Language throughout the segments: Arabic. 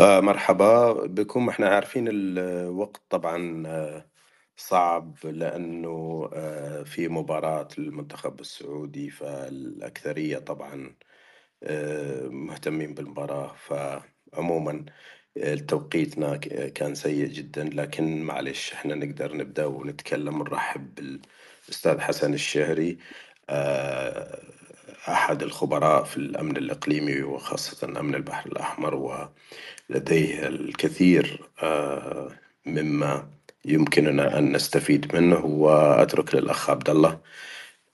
آه مرحبا بكم. إحنا عارفين الوقت طبعا آه، صعب لأنه آه، في مباراة المنتخب السعودي فالأكثرية طبعا مهتمين بالمباراة فعموما توقيتنا كان سيء جدا. لكن معلش إحنا نقدر نبدأ ونتكلم ونرحب بالأستاذ حسن الشهري أحد الخبراء في الأمن الإقليمي وخاصة أمن البحر الأحمر ولديه الكثير آه، مما يمكننا أن نستفيد منه وأترك للأخ عبد الله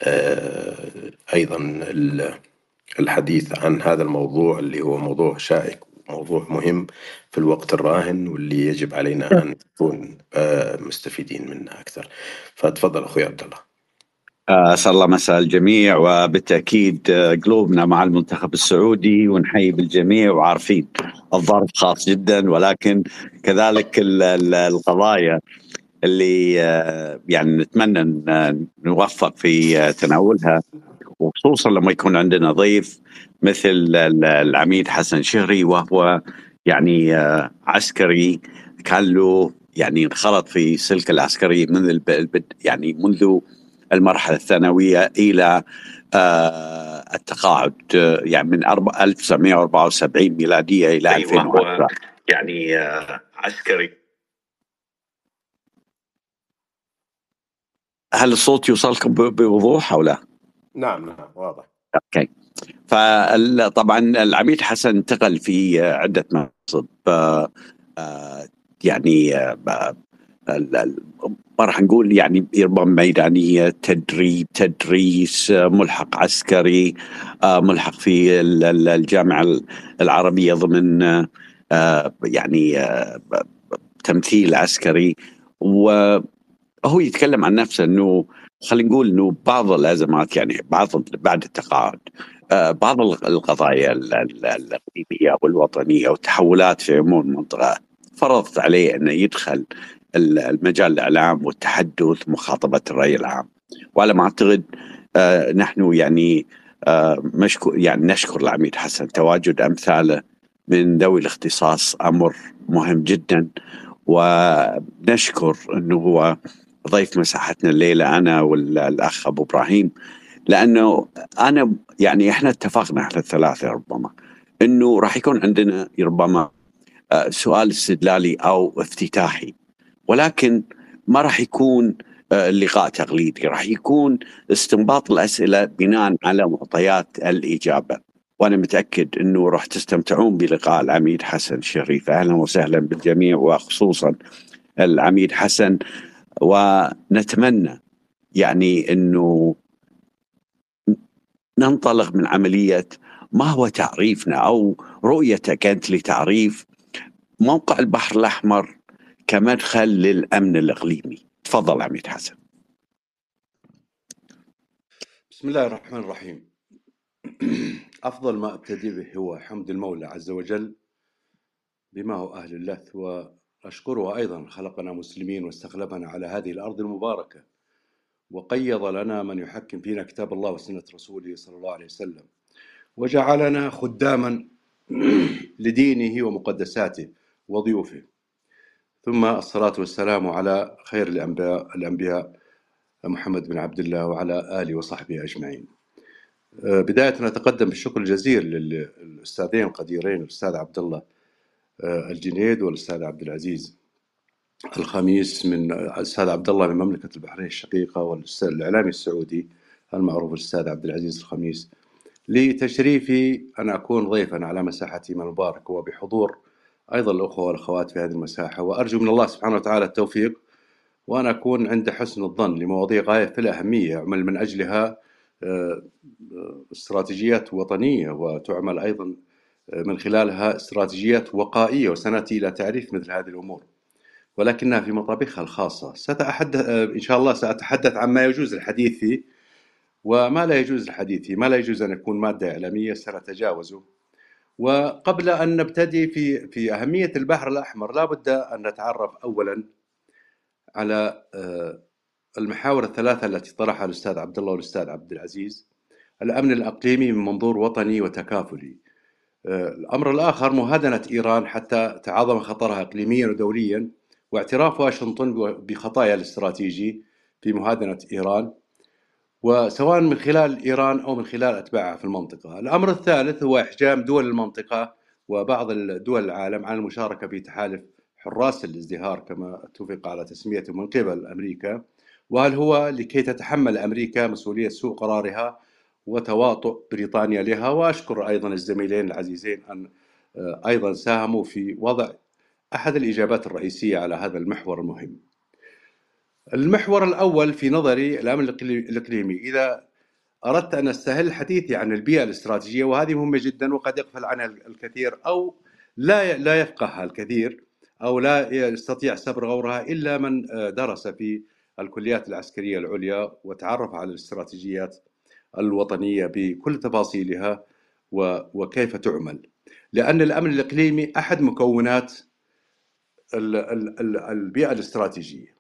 آه، أيضا ال- الحديث عن هذا الموضوع اللي هو موضوع شائك موضوع مهم في الوقت الراهن واللي يجب علينا أن نكون آه، مستفيدين منه أكثر. فتفضل أخوي عبد الله. أسأل الله مساء الجميع وبالتأكيد آه، قلوبنا مع المنتخب السعودي ونحيي بالجميع وعارفين الظرف خاص جدا ولكن كذلك ال- ال- القضايا اللي آه، يعني نتمنى نوفق في آه، تناولها وخصوصا لما يكون عندنا ضيف مثل ال- العميد حسن شهري وهو يعني آه، عسكري كان له يعني انخرط في سلك العسكري منذ يعني منذ المرحلة الثانوية إلى آه، التقاعد آه، يعني من أربع- 1974 ميلادية إلى أيوة، 2010 يعني آه، عسكري. هل الصوت يوصلكم بوضوح أو لا؟ نعم نعم واضح. أوكي. فطبعا العميد حسن انتقل في عدة مناصب يعني ما راح نقول يعني ربما ميدانية تدريب تدريس آه، ملحق عسكري آه، ملحق في ال- ال- الجامعة العربية ضمن آه، يعني تمثيل عسكري. وهو يتكلم عن نفسه إنه خلينا نقول إنه بعض الأزمات يعني بعض بعد التقاعد بعض القضايا ال- ال- الإقليمية والوطنية والتحولات في عموم المنطقة فرضت عليه إنه يدخل المجال الإعلام والتحدث مخاطبة الرأي العام. وعلى ما أعتقد آه، نحن يعني آه، مشكو يعني نشكر العميد حسن. تواجد أمثاله من ذوي الاختصاص أمر مهم جدا. ونشكر إنه هو ضيف مساحتنا الليلة أنا والأخ أبو إبراهيم. لأنه أنا يعني إحنا اتفقنا إحنا الثلاثة ربما إنه راح يكون عندنا ربما آه، سؤال استدلالي أو افتتاحي. ولكن ما راح يكون آه، اللقاء تقليدي راح يكون استنباط الأسئلة بناء على معطيات الإجابة. وأنا متأكد إنه راح تستمتعون بلقاء العميد حسن شريف. أهلا وسهلا بالجميع وخصوصا العميد حسن. ونتمنى يعني إنه ننطلق من عملية ما هو تعريفنا أو رؤيتك أنت لتعريف موقع البحر الأحمر كمدخل للأمن الإقليمي. تفضل عميد حسن. بسم الله الرحمن الرحيم. أفضل ما أبتدي به هو حمد المولى عز وجل بما هو أهل اللث وأشكره أيضا خلقنا مسلمين واستخلفنا على هذه الأرض المباركة وقيض لنا من يحكم فينا كتاب الله وسنة رسوله صلى الله عليه وسلم وجعلنا خداما لدينه ومقدساته وضيوفه. ثم الصلاة والسلام على خير الأنبياء الأنبياء محمد بن عبد الله وعلى آله وصحبه أجمعين. آه، بداية نتقدم بالشكر الجزيل للأستاذين القديرين الأستاذ عبد الله آه، الجنيد والأستاذ عبد العزيز. الخميس من الأستاذ عبد الله من مملكة البحرين الشقيقة والأستاذ الإعلامي السعودي المعروف الأستاذ عبد العزيز الخميس لتشريفي أن أكون ضيفا على مساحتي من المباركة وبحضور أيضا الأخوة والأخوات في هذه المساحة وأرجو من الله سبحانه وتعالى التوفيق وأن أكون عند حسن الظن لمواضيع غاية في الأهمية أعمل من أجلها آه، آه، استراتيجيات وطنية وتعمل أيضا آه، من خلالها استراتيجيات وقائية وسنأتي إلى تعريف مثل هذه الأمور. ولكنها في مطابخها الخاصة. سأتحدث إن شاء الله سأتحدث عن ما يجوز الحديث فيه وما لا يجوز الحديث فيه ما لا يجوز أن يكون مادة إعلامية سنتجاوزه. وقبل أن نبتدي في في أهمية البحر الأحمر لا بد أن نتعرف أولا على آه، المحاور الثلاثة التي طرحها الأستاذ عبد الله والأستاذ عبد العزيز. الأمن الإقليمي من منظور وطني وتكافلي. الأمر الآخر مهادنة إيران حتى تعاظم خطرها إقليميا ودوليا واعتراف واشنطن بخطايا الاستراتيجي في مهادنة إيران. وسواء من خلال إيران أو من خلال أتباعها في المنطقة. الأمر الثالث هو إحجام دول المنطقة وبعض دول العالم عن المشاركة في تحالف حراس الازدهار كما اتفق على تسميته من قبل أمريكا. وهل هو لكي تتحمل أمريكا مسؤولية سوء قرارها وتواطؤ بريطانيا لها؟ وأشكر أيضا الزميلين العزيزين أن آه، أيضا ساهموا في وضع أحد الإجابات الرئيسية على هذا المحور المهم. المحور الأول في نظري الأمن الإقليمي. إذا أردت أن أستهل حديثي عن البيئة الاستراتيجية وهذه مهمة جدا وقد يغفل عنها الكثير أو لا لا يفقهها الكثير أو لا يستطيع سبر غورها إلا من آه، درس في الكليات العسكرية العليا وتعرف على الاستراتيجيات الوطنية بكل تفاصيلها وكيف تعمل. لأن الأمن الإقليمي أحد مكونات البيئة الاستراتيجية.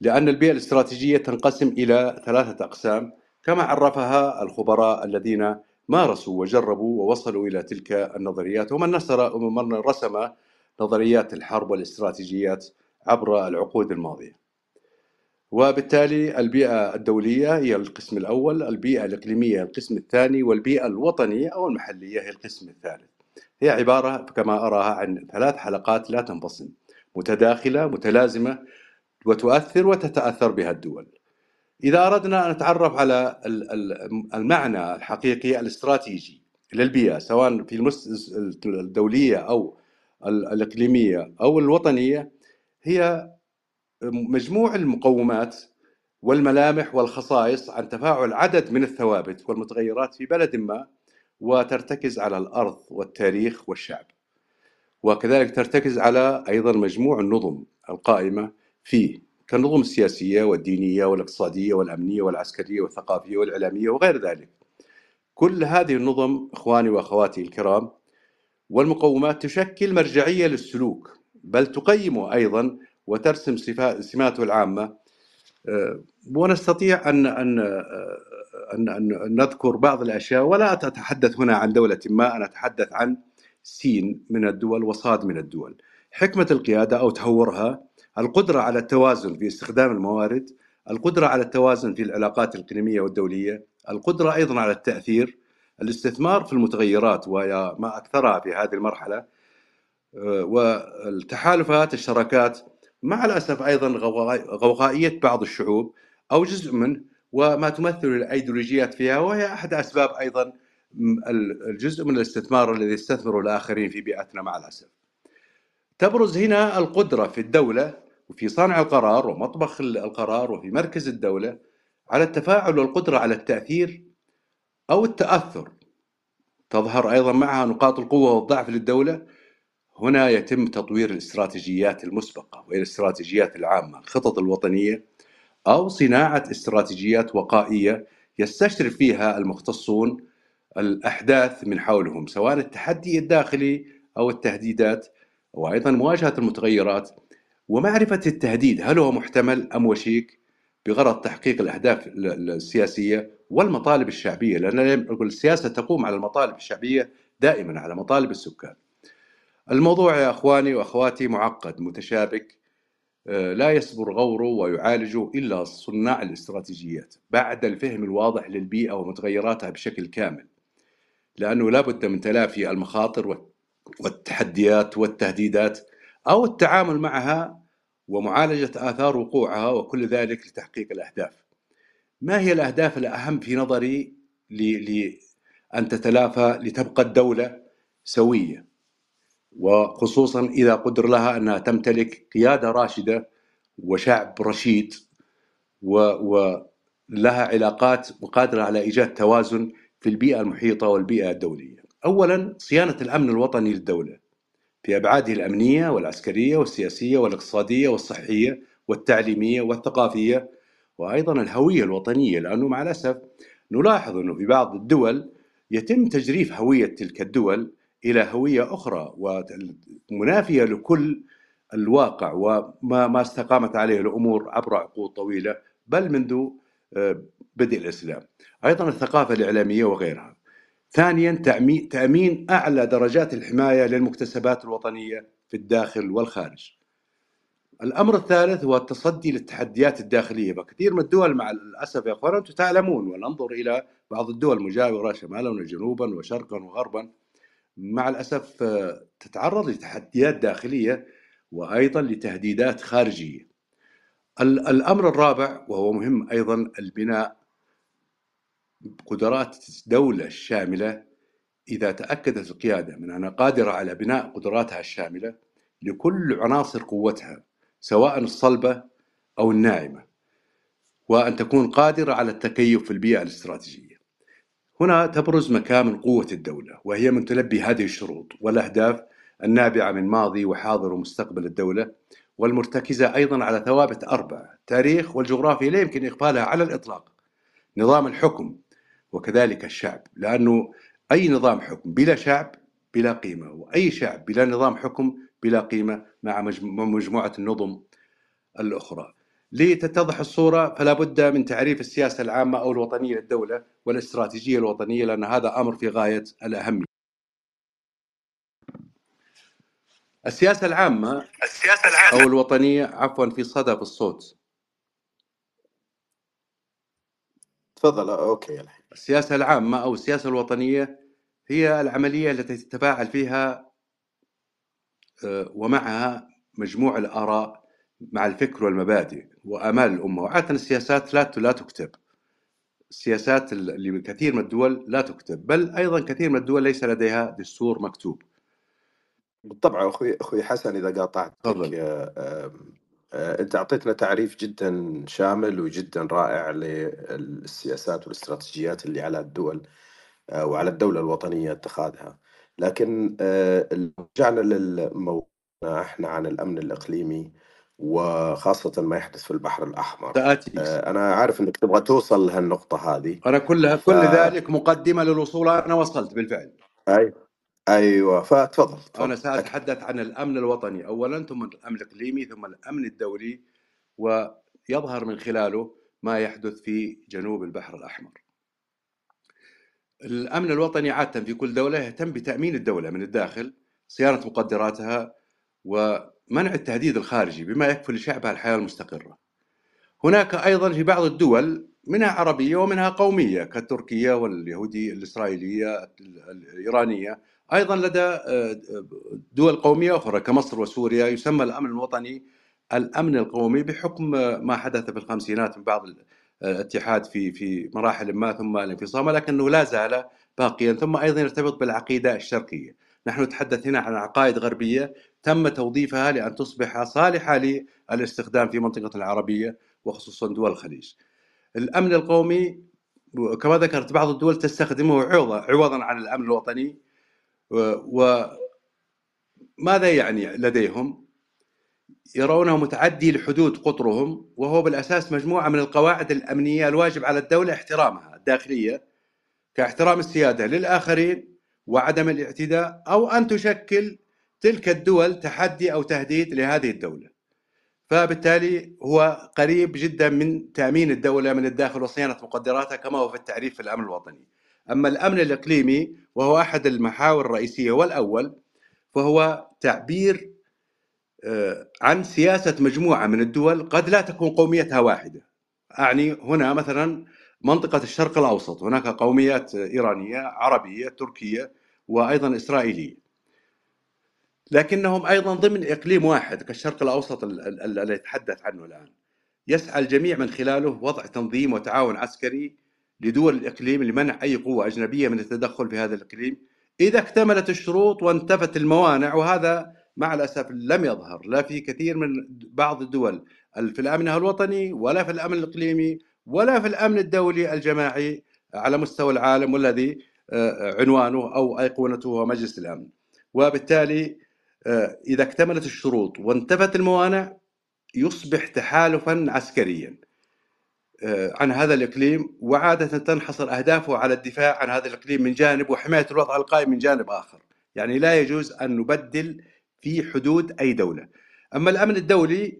لأن البيئة الاستراتيجية تنقسم إلى ثلاثة أقسام كما عرفها الخبراء الذين مارسوا وجربوا ووصلوا إلى تلك النظريات ومن نصر ومن رسم نظريات الحرب والاستراتيجيات عبر العقود الماضية. وبالتالي البيئة الدولية هي القسم الأول البيئة الإقليمية القسم الثاني والبيئة الوطنية أو المحلية هي القسم الثالث. هي عبارة كما أراها عن ثلاث حلقات لا تنفصل متداخلة متلازمة وتؤثر وتتأثر بها الدول إذا أردنا أن نتعرف على المعنى الحقيقي الاستراتيجي للبيئة سواء في الدولية أو الإقليمية أو الوطنية هي مجموع المقومات والملامح والخصائص عن تفاعل عدد من الثوابت والمتغيرات في بلد ما وترتكز على الأرض والتاريخ والشعب. وكذلك ترتكز على أيضا مجموع النظم القائمة فيه كالنظم السياسية والدينية والاقتصادية والأمنية والعسكرية والثقافية والإعلامية وغير ذلك. كل هذه النظم إخواني وأخواتي الكرام والمقومات تشكل مرجعية للسلوك بل تقيم أيضا وترسم سماته العامة آه، ونستطيع ان آه، ان أن نذكر بعض الأشياء ولا أتحدث هنا عن دولة ما أنا أتحدث عن سين من الدول وصاد من الدول حكمة القيادة أو تهورها القدرة على التوازن في استخدام الموارد القدرة على التوازن في العلاقات الإقليمية والدولية القدرة أيضا على التأثير الاستثمار في المتغيرات وهي ما أكثرها في هذه المرحلة آه، والتحالفات الشراكات مع الأسف أيضا غوغائية بعض الشعوب أو جزء منه وما تمثل الأيديولوجيات فيها وهي أحد أسباب أيضا الجزء من الاستثمار الذي يستثمره الآخرين في بيئتنا مع الأسف. تبرز هنا القدرة في الدولة وفي صانع القرار ومطبخ القرار وفي مركز الدولة على التفاعل والقدرة على التأثير أو التأثر. تظهر أيضا معها نقاط القوة والضعف للدولة هنا يتم تطوير الاستراتيجيات المسبقة وهي الاستراتيجيات العامة الخطط الوطنية أو صناعة استراتيجيات وقائية يستشرف فيها المختصون الأحداث من حولهم سواء التحدي الداخلي أو التهديدات وأيضا مواجهة المتغيرات ومعرفة التهديد هل هو محتمل أم وشيك بغرض تحقيق الأهداف السياسية والمطالب الشعبية؟ لأن السياسة تقوم على المطالب الشعبية دائما على مطالب السكان. الموضوع يا أخواني وأخواتي معقد متشابك آه، لا يصبر غوره ويعالجه إلا صناع الاستراتيجيات بعد الفهم الواضح للبيئة ومتغيراتها بشكل كامل. لأنه لابد من تلافي المخاطر والتحديات والتهديدات أو التعامل معها ومعالجة آثار وقوعها وكل ذلك لتحقيق الأهداف. ما هي الأهداف الأهم في نظري لأن تتلافى لتبقى الدولة سوية وخصوصا إذا قدر لها أنها تمتلك قيادة راشدة وشعب رشيد ولها علاقات وقادره على إيجاد توازن في البيئة المحيطة والبيئة الدولية. اولا صيانة الأمن الوطني للدولة في أبعاده الأمنية والعسكرية والسياسية والاقتصادية والصحية والتعليمية والثقافية وأيضا الهوية الوطنية لأنه مع الأسف نلاحظ أنه في بعض الدول يتم تجريف هوية تلك الدول إلى هوية أخرى ومنافيه لكل الواقع وما ما استقامت عليه الأمور عبر عقود طويلة بل منذ آه، بدء الإسلام. أيضا الثقافة الإعلامية وغيرها. ثانيا تأمي- تأمين أعلى درجات الحماية للمكتسبات الوطنية في الداخل والخارج. الأمر الثالث هو التصدي للتحديات الداخلية. فكثير من الدول مع الأسف يا أخوان أنتم تعلمون وننظر إلى بعض الدول المجاورة شمالا وجنوبا وشرقا وغربا. مع الأسف تتعرض لتحديات داخلية وأيضا لتهديدات خارجية. ال- الأمر الرابع وهو مهم أيضا البناء قدرات دولة شاملة إذا تأكدت القيادة من أنها قادرة على بناء قدراتها الشاملة لكل عناصر قوتها سواء الصلبة أو الناعمة وأن تكون قادرة على التكيف في البيئة الاستراتيجية. هنا تبرز مكامن قوة الدولة وهي من تلبي هذه الشروط والأهداف النابعة من ماضي وحاضر ومستقبل الدولة والمرتكزة أيضا على ثوابت أربعة التاريخ والجغرافيا لا يمكن إغفالها على الإطلاق. نظام الحكم وكذلك الشعب لأنه أي نظام حكم بلا شعب بلا قيمة وأي شعب بلا نظام حكم بلا قيمة مع مجم- مجموعة النظم الأخرى. لتتضح الصورة فلا بد من تعريف السياسة العامة أو الوطنية للدولة والاستراتيجية الوطنية لأن هذا أمر في غاية الأهمية. السياسة العامة السياسة العامة أو الوطنية عفوا في صدى في الصوت. تفضل أوكي. الحين السياسة العامة أو السياسة الوطنية هي العملية التي تتفاعل فيها آه، ومعها مجموع الآراء مع الفكر والمبادئ وآمال الأمة. وعادة السياسات لا لا تكتب. السياسات اللي من كثير من الدول لا تكتب بل أيضا كثير من الدول ليس لديها دستور مكتوب. بالطبع أخوي أخوي حسن إذا قاطعتك آه، انت اعطيتنا تعريف جدا شامل وجدا رائع للسياسات والاستراتيجيات اللي على الدول آه، وعلى الدولة الوطنية اتخاذها. لكن آه، رجعنا للموضوع إحنا عن الأمن الإقليمي وخاصة ما يحدث في البحر الأحمر. سآتي آه، أنا عارف إنك تبغى توصل لهالنقطة هذه. أنا كلها ف- كل ذلك مقدمة للوصول أنا وصلت بالفعل. أي. أيوه فتفضل تفضل أنا. سأتحدث عن الأمن الوطني أولا ثم الأمن الإقليمي ثم الأمن الدولي ويظهر من خلاله ما يحدث في جنوب البحر الأحمر الأمن الوطني عادة في كل دولة يهتم بتأمين الدولة من الداخل صيانة مقدراتها ومنع التهديد الخارجي بما يكفل لشعبها الحياة المستقرة هناك أيضا في بعض الدول منها عربية ومنها قومية كالتركية واليهودية الإسرائيلية الإيرانية أيضا لدى آه، دول قومية أخرى كمصر وسوريا يسمى الأمن الوطني الأمن القومي بحكم ما حدث في الخمسينات من بعض الاتحاد في في مراحل ما ثم الانفصام ولكنه لا زال باقيا ثم أيضا يرتبط بالعقيدة الشرقية. نحن نتحدث هنا عن عقائد غربية تم توظيفها لأن تصبح صالحة للاستخدام في منطقة العربية وخصوصا دول الخليج. الأمن القومي كما ذكرت بعض الدول تستخدمه عوضا عوضا عن الأمن الوطني وماذا يعني لديهم؟ يرونه متعدي لحدود قطرهم وهو بالأساس مجموعة من القواعد الأمنية الواجب على الدولة احترامها الداخلية كاحترام السيادة للآخرين وعدم الاعتداء أو أن تشكل تلك الدول تحدي أو تهديد لهذه الدولة. فبالتالي هو قريب جدا من تأمين الدولة من الداخل وصيانة مقدراتها كما هو في التعريف في الأمن الوطني. أما الأمن الإقليمي وهو أحد المحاور الرئيسية والأول فهو تعبير آه، عن سياسة مجموعة من الدول قد لا تكون قوميتها واحدة. أعني هنا مثلا منطقة الشرق الأوسط هناك قوميات إيرانية عربية تركية وأيضا إسرائيلية. لكنهم أيضا ضمن إقليم واحد كالشرق الأوسط ال- ال- ال- الذي يتحدث عنه الآن. يسعى الجميع من خلاله وضع تنظيم وتعاون عسكري لدول الإقليم لمنع أي قوة أجنبية من التدخل في هذا الإقليم. إذا اكتملت الشروط وانتفت الموانع وهذا مع الأسف لم يظهر لا في كثير من بعض الدول في الأمن الوطني ولا في الأمن الإقليمي ولا في الأمن الدولي الجماعي على مستوى العالم والذي آه، عنوانه أو أيقونته هو مجلس الأمن. وبالتالي آه، إذا اكتملت الشروط وانتفت الموانع يصبح تحالفا عسكريا. عن هذا الإقليم وعادة تنحصر أهدافه على الدفاع عن هذا الإقليم من جانب وحماية الوضع القائم من جانب آخر. يعني لا يجوز أن نبدل في حدود أي دولة. أما الأمن الدولي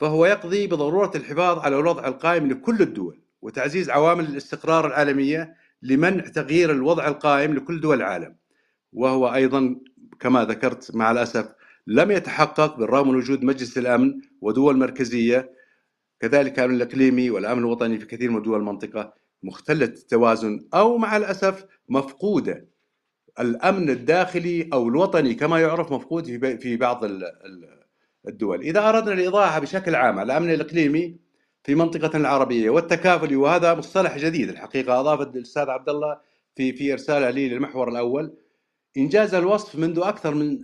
فهو يقضي بضرورة الحفاظ على الوضع القائم لكل الدول وتعزيز عوامل الاستقرار العالمية لمنع تغيير الوضع القائم لكل دول العالم. وهو أيضا كما ذكرت مع الأسف لم يتحقق بالرغم من وجود مجلس الأمن ودول مركزية كذلك الأمن الإقليمي والأمن الوطني في كثير من دول المنطقة مختلة التوازن أو مع الأسف مفقودة. الأمن الداخلي أو الوطني كما يعرف مفقود في بعض الدول. إذا أردنا الإضاحة بشكل عام على الأمن الإقليمي في منطقة العربية والتكافل وهذا مصطلح جديد الحقيقة أضاف الأستاذ عبد الله في في إرساله لي للمحور الأول. إنجاز الوصف منذ أكثر من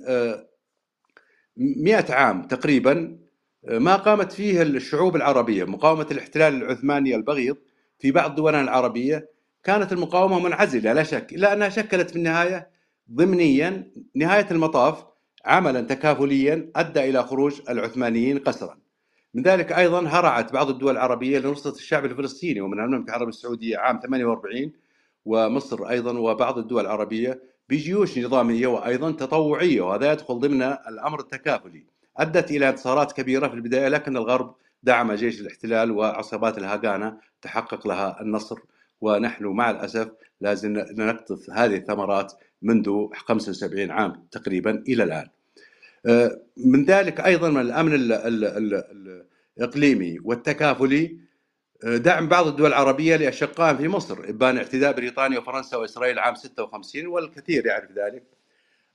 100 آه، عام تقريبا ما قامت فيه الشعوب العربية. مقاومة الاحتلال العثماني البغيض في بعض دولنا العربية كانت المقاومة منعزلة لا شك إلا أنها شكلت في النهاية ضمنيا نهاية المطاف عملا تكافليا أدى إلى خروج العثمانيين قسرا. من ذلك أيضا هرعت بعض الدول العربية لنصرة الشعب الفلسطيني ومن المملكة العربية السعودية عام 48 ومصر أيضا وبعض الدول العربية بجيوش نظامية وأيضا تطوعية وهذا يدخل ضمن الأمر التكافلي. أدت إلى انتصارات كبيرة في البداية لكن الغرب دعم جيش الاحتلال وعصابات الهاغانا تحقق لها النصر ونحن مع الأسف لازم نقطف هذه الثمرات منذ 75 عام تقريبا إلى الآن. آه، من ذلك أيضا من الأمن الإقليمي والتكافلي آه، دعم بعض الدول العربية لأشقائهم في مصر إبان اعتداء بريطانيا وفرنسا وإسرائيل عام 56 والكثير يعرف ذلك.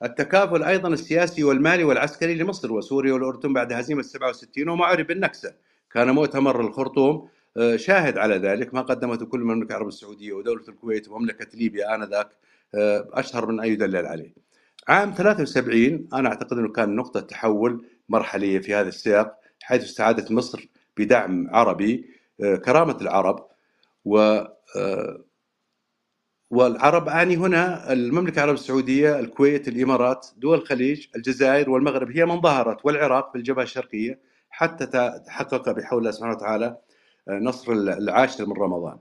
التكافل أيضا السياسي والمالي والعسكري لمصر وسوريا والأردن بعد هزيمة 67 وما عرف بالنكسة. كان مؤتمر الخرطوم آه، شاهد على ذلك ما قدمته كل المملكة العربية السعودية ودولة الكويت ومملكة ليبيا آنذاك آه، أشهر من أن يدلل عليه. عام 73 أنا أعتقد أنه كان نقطة تحول مرحلية في هذا السياق حيث استعادت مصر بدعم عربي آه، كرامة العرب و والعرب أعني هنا المملكة العربية السعودية الكويت الإمارات دول الخليج الجزائر والمغرب هي من ظهرت والعراق في الجبهة الشرقية حتى تحقق بحول الله سبحانه وتعالى نصر العاشر من رمضان.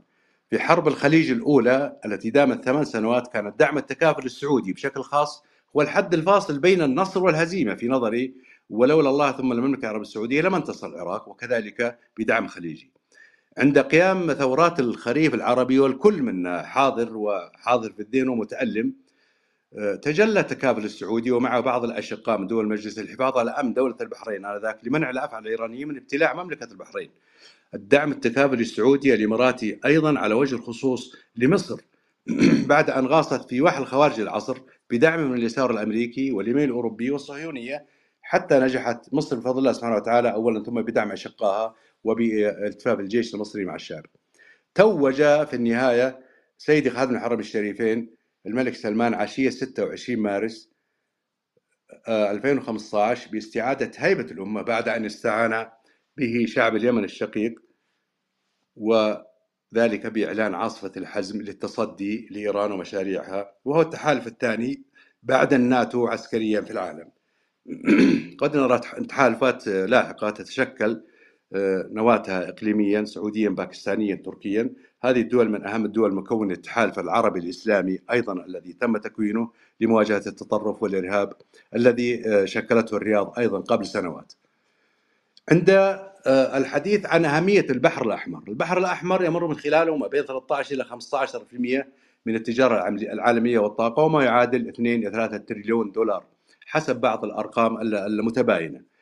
في حرب الخليج الأولى التي دامت ثمان سنوات كان دعم التكافل السعودي بشكل خاص هو الحد الفاصل بين النصر والهزيمة في نظري ولولا الله ثم المملكة العربية السعودية لما انتصر العراق وكذلك بدعم خليجي. عند قيام ثورات الخريف العربي والكل منا حاضر وحاضر في الذهن ومتألم تجلى التكافل السعودي ومع بعض الأشقاء من دول مجلس الحفاظ على امن دولة البحرين انذاك لمنع الأفعال الإيرانية من ابتلاع مملكة البحرين. الدعم التكافلي السعودي الإماراتي أيضا على وجه الخصوص لمصر بعد أن غاصت في وحل خوارج العصر بدعم من اليسار الأمريكي واليمين الأوروبي والصهيونية حتى نجحت مصر بفضل الله سبحانه وتعالى اولا ثم بدعم أشقائها وبالتفاف الجيش المصري مع الشعب. توج في النهاية سيدي خادم الحرم الشريفين الملك سلمان عشية 26 مارس 2015 آه، باستعادة هيبة الأمة بعد أن استعان به شعب اليمن الشقيق وذلك بإعلان عاصفة الحزم للتصدي لإيران ومشاريعها وهو التحالف الثاني بعد الناتو عسكريا في العالم قد نرى تحالفات لاحقة تتشكل نواتها إقليميا سعوديا باكستانيا تركيا. هذه الدول من أهم الدول مكونة التحالف العربي الإسلامي أيضا الذي تم تكوينه لمواجهة التطرف والإرهاب الذي آه، شكلته الرياض أيضا قبل سنوات. عند آه، الحديث عن أهمية البحر الأحمر. البحر الأحمر يمر من خلاله ما بين 13 إلى 15% من التجارة العالمية والطاقة وما يعادل 2 إلى 3 تريليون دولار حسب بعض الأرقام المتباينة.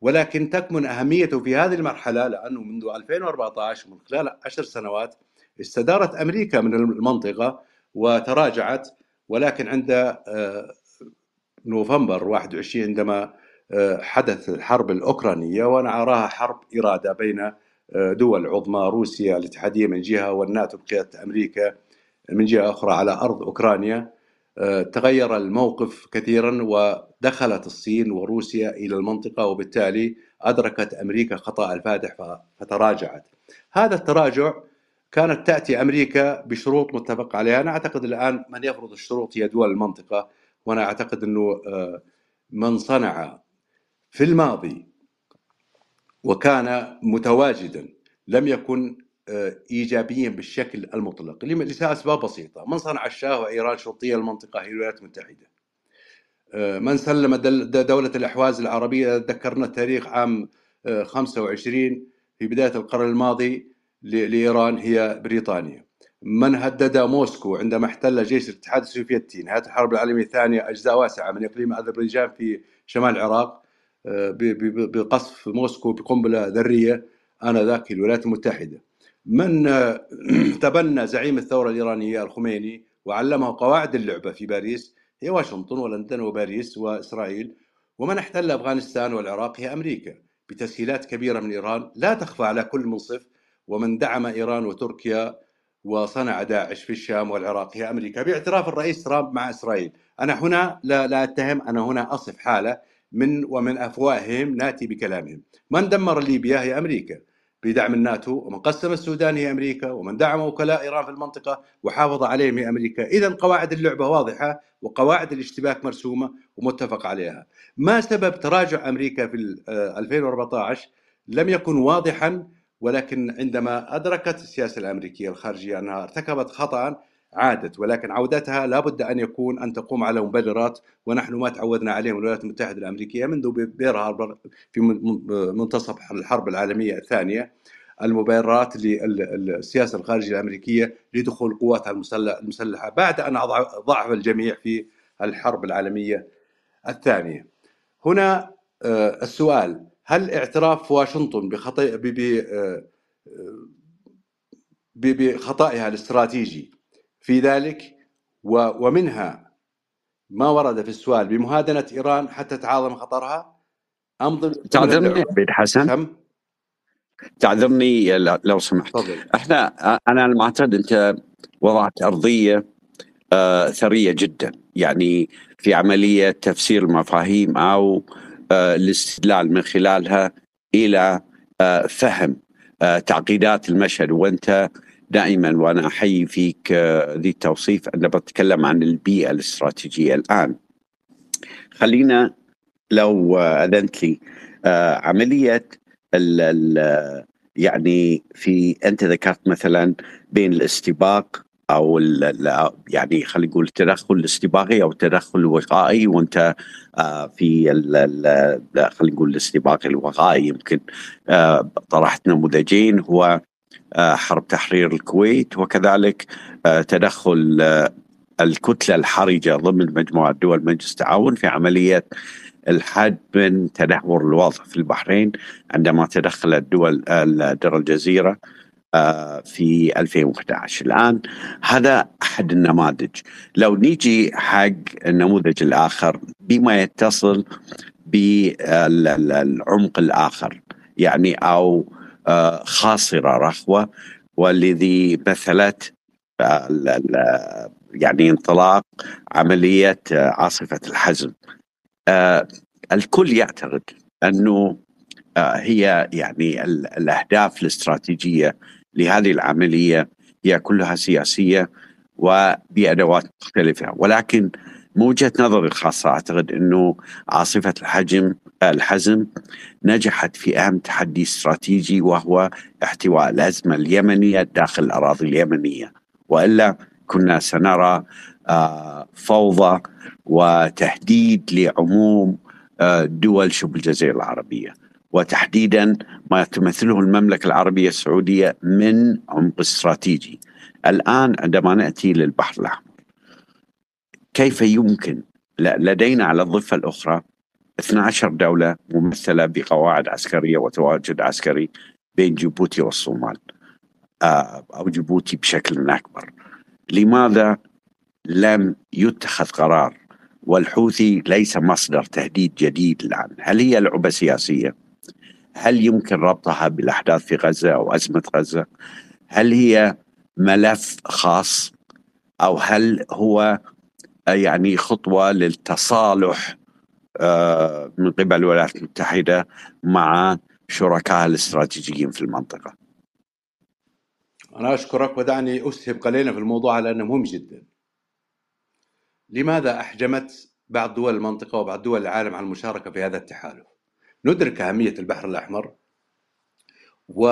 ولكن تكمن أهميته في هذه المرحلة لأنه منذ 2014 من خلال عشر سنوات استدارت أمريكا من المنطقة وتراجعت ولكن عند آه، نوفمبر 21 عندما حدث الحرب الأوكرانية وأنا أراها حرب إرادة بين آه، دول عظمى روسيا الاتحادية من جهة والناتو بقيادة أمريكا من جهة أخرى على أرض أوكرانيا. آه، تغير الموقف كثيرا ودخلت الصين وروسيا إلى المنطقة وبالتالي أدركت أمريكا خطأ الفادح فتراجعت. هذا التراجع كانت تأتي أمريكا بشروط متفق عليها. أنا أعتقد الآن من يفرض الشروط هي دول المنطقة وأنا أعتقد أنه آه، من صنع في الماضي وكان متواجدا لم يكن آه، إيجابيا بالشكل المطلق لاسباب بسيطة، من صنع الشاه وإيران شرطيه المنطقة هي الولايات المتحدة. آه، من سلم دولة الأحواز العربية ذكرنا التاريخ عام 25 آه، في بداية القرن الماضي لإيران هي بريطانيا. من هدد موسكو عندما احتل جيش الاتحاد السوفيتي نهاية الحرب العالمية الثانية أجزاء واسعة من إقليم أذربيجان في شمال العراق آه، بقصف موسكو بقنبلة ذرية آنذاك الولايات المتحدة من تبنى زعيم الثورة الإيرانية الخميني وعلمه قواعد اللعبة في باريس هي واشنطن ولندن وباريس وإسرائيل ومن احتل أفغانستان والعراق هي أمريكا بتسهيلات كبيرة من إيران لا تخفى على كل منصف ومن دعم إيران وتركيا وصنع داعش في الشام والعراق هي أمريكا باعتراف الرئيس ترامب مع إسرائيل. أنا هنا لا, لا أتهم أنا هنا أصف حالة من ومن أفواههم ناتي بكلامهم. من دمر ليبيا هي أمريكا. بدعم الناتو ومن قسم السودان هي أمريكا ومن دعم وكلاء إيران في المنطقة وحافظ عليهم هي أمريكا. إذا قواعد اللعبة واضحة وقواعد الاشتباك مرسومة ومتفق عليها. ما سبب تراجع أمريكا في 2014 آه، لم يكن واضحا ولكن عندما أدركت السياسة الأمريكية الخارجية أنها ارتكبت خطأ عادت ولكن عودتها لابد أن يكون أن تقوم على مبررات ونحن ما تعودنا عليه من الولايات المتحدة الأمريكية منذ بير هاربر في منتصف الحرب العالمية الثانية المبررات للسياسة الخارجية الأمريكية لدخول قواتها المسلحة بعد أن ضعف الجميع في الحرب العالمية الثانية. هنا آه، السؤال هل اعتراف واشنطن بخطئ آه، بخطئها الاستراتيجي في ذلك ومنها ما ورد في السؤال بمهادنة إيران حتى تعاظم خطرها أم تعذرني عبيد حسن؟ تعذرني لو سمحت. فضل. إحنا أنا المعتقد أنت وضعت أرضية آه ثرية جدا. يعني في عملية تفسير المفاهيم أو آه الاستدلال من خلالها إلى آه فهم تعقيدات المشهد. وأنت دائما وأنا أحيي فيك آه، ذي التوصيف أنا بتكلم عن البيئة الاستراتيجية الآن. خلينا لو أذنت لي آه، عملية ال ال يعني في أنت ذكرت مثلا بين الاستباق أو يعني خلينا نقول التدخل الاستباقي أو التدخل الوقائي وأنت آه، في خلينا نقول الاستباق الوقائي يمكن طرحت نموذجين هو آه، حرب تحرير الكويت وكذلك آه، تدخل آه، الكتلة الحرجة ضمن مجموعة دول مجلس التعاون في عملية الحد من تدهور الوضع في البحرين عندما تدخلت دول در الجزيرة في 2011 الآن هذا أحد النماذج. لو نيجي حق النموذج الآخر بما يتصل بالعمق الآخر يعني أو خاصرة رخوة والذي مثلت يعني انطلاق عملية عاصفة الحزم. آه، الكل يعتقد أنه آه، هي يعني الأهداف الاستراتيجية لهذه العملية هي كلها سياسية وبأدوات مختلفة. ولكن من وجهة نظري الخاصة أعتقد أنه عاصفة الحجم الحزم نجحت في أهم تحدي استراتيجي وهو احتواء الازمه اليمنيه داخل الأراضي اليمنية. وإلا كنا سنرى آه، فوضى وتهديد لعموم آه، دول شبه الجزيرة العربية. وتحديدا ما تمثله المملكة العربية السعودية من عمق استراتيجي. الآن عندما نأتي للبحر الأحمر كيف يمكن؟ لدينا على الضفة الأخرى 12 دولة ممثلة بقواعد عسكرية وتواجد عسكري بين جيبوتي والصومال. آه، أو جيبوتي بشكل أكبر. لماذا لم يتخذ قرار؟ والحوثي ليس مصدر تهديد جديد الآن. هل هي لعبة سياسية؟ هل يمكن ربطها بالأحداث في غزة أو أزمة غزة؟ هل هي ملف خاص؟ أو هل هو يعني خطوة للتصالح آه، من قبل الولايات المتحدة مع شركائها الاستراتيجيين في المنطقة. أنا أشكرك ودعني أسهب قليلا في الموضوع لأنه مهم جدا. لماذا أحجمت بعض دول المنطقة وبعض دول العالم على المشاركة في هذا التحالف؟ ندرك أهمية البحر الأحمر و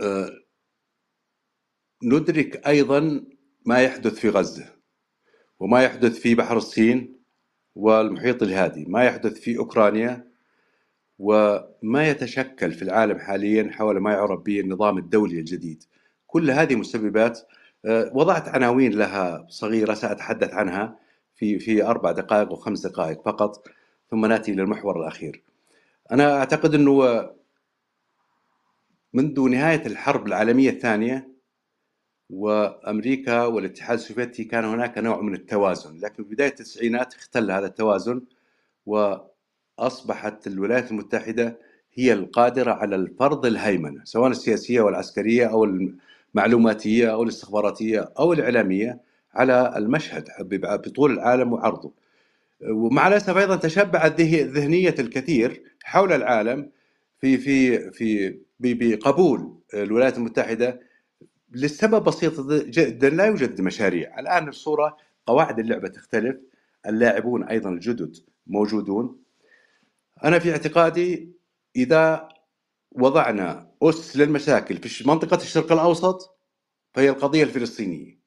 آه، ندرك أيضا ما يحدث في غزة وما يحدث في بحر الصين والمحيط الهادي. ما يحدث في أوكرانيا وما يتشكل في العالم حاليا حول ما يعرف به النظام الدولي الجديد. كل هذه مسببات آه، وضعت عناوين لها صغيرة سأتحدث عنها في في أربع دقائق وخمس دقائق فقط ثم نأتي للمحور الأخير. أنا أعتقد أنه منذ نهاية الحرب العالمية الثانية وأمريكا والاتحاد السوفيتي كان هناك نوع من التوازن لكن في بداية التسعينات اختل هذا التوازن وأصبحت الولايات المتحدة هي القادرة على الفرض الهيمنة سواء السياسية والعسكرية أو المعلوماتية أو الاستخباراتية أو الإعلامية على المشهد بطول العالم وعرضه. ومع الأسف أيضا تشبعت ذهنية الكثير حول العالم في في في بقبول الولايات المتحدة لسبب بسيط جدا لا يوجد مشاريع. الآن الصورة قواعد اللعبة تختلف اللاعبون أيضا الجدد موجودون. أنا في اعتقادي إذا وضعنا أس للمشاكل في منطقة الشرق الأوسط فهي القضية الفلسطينية.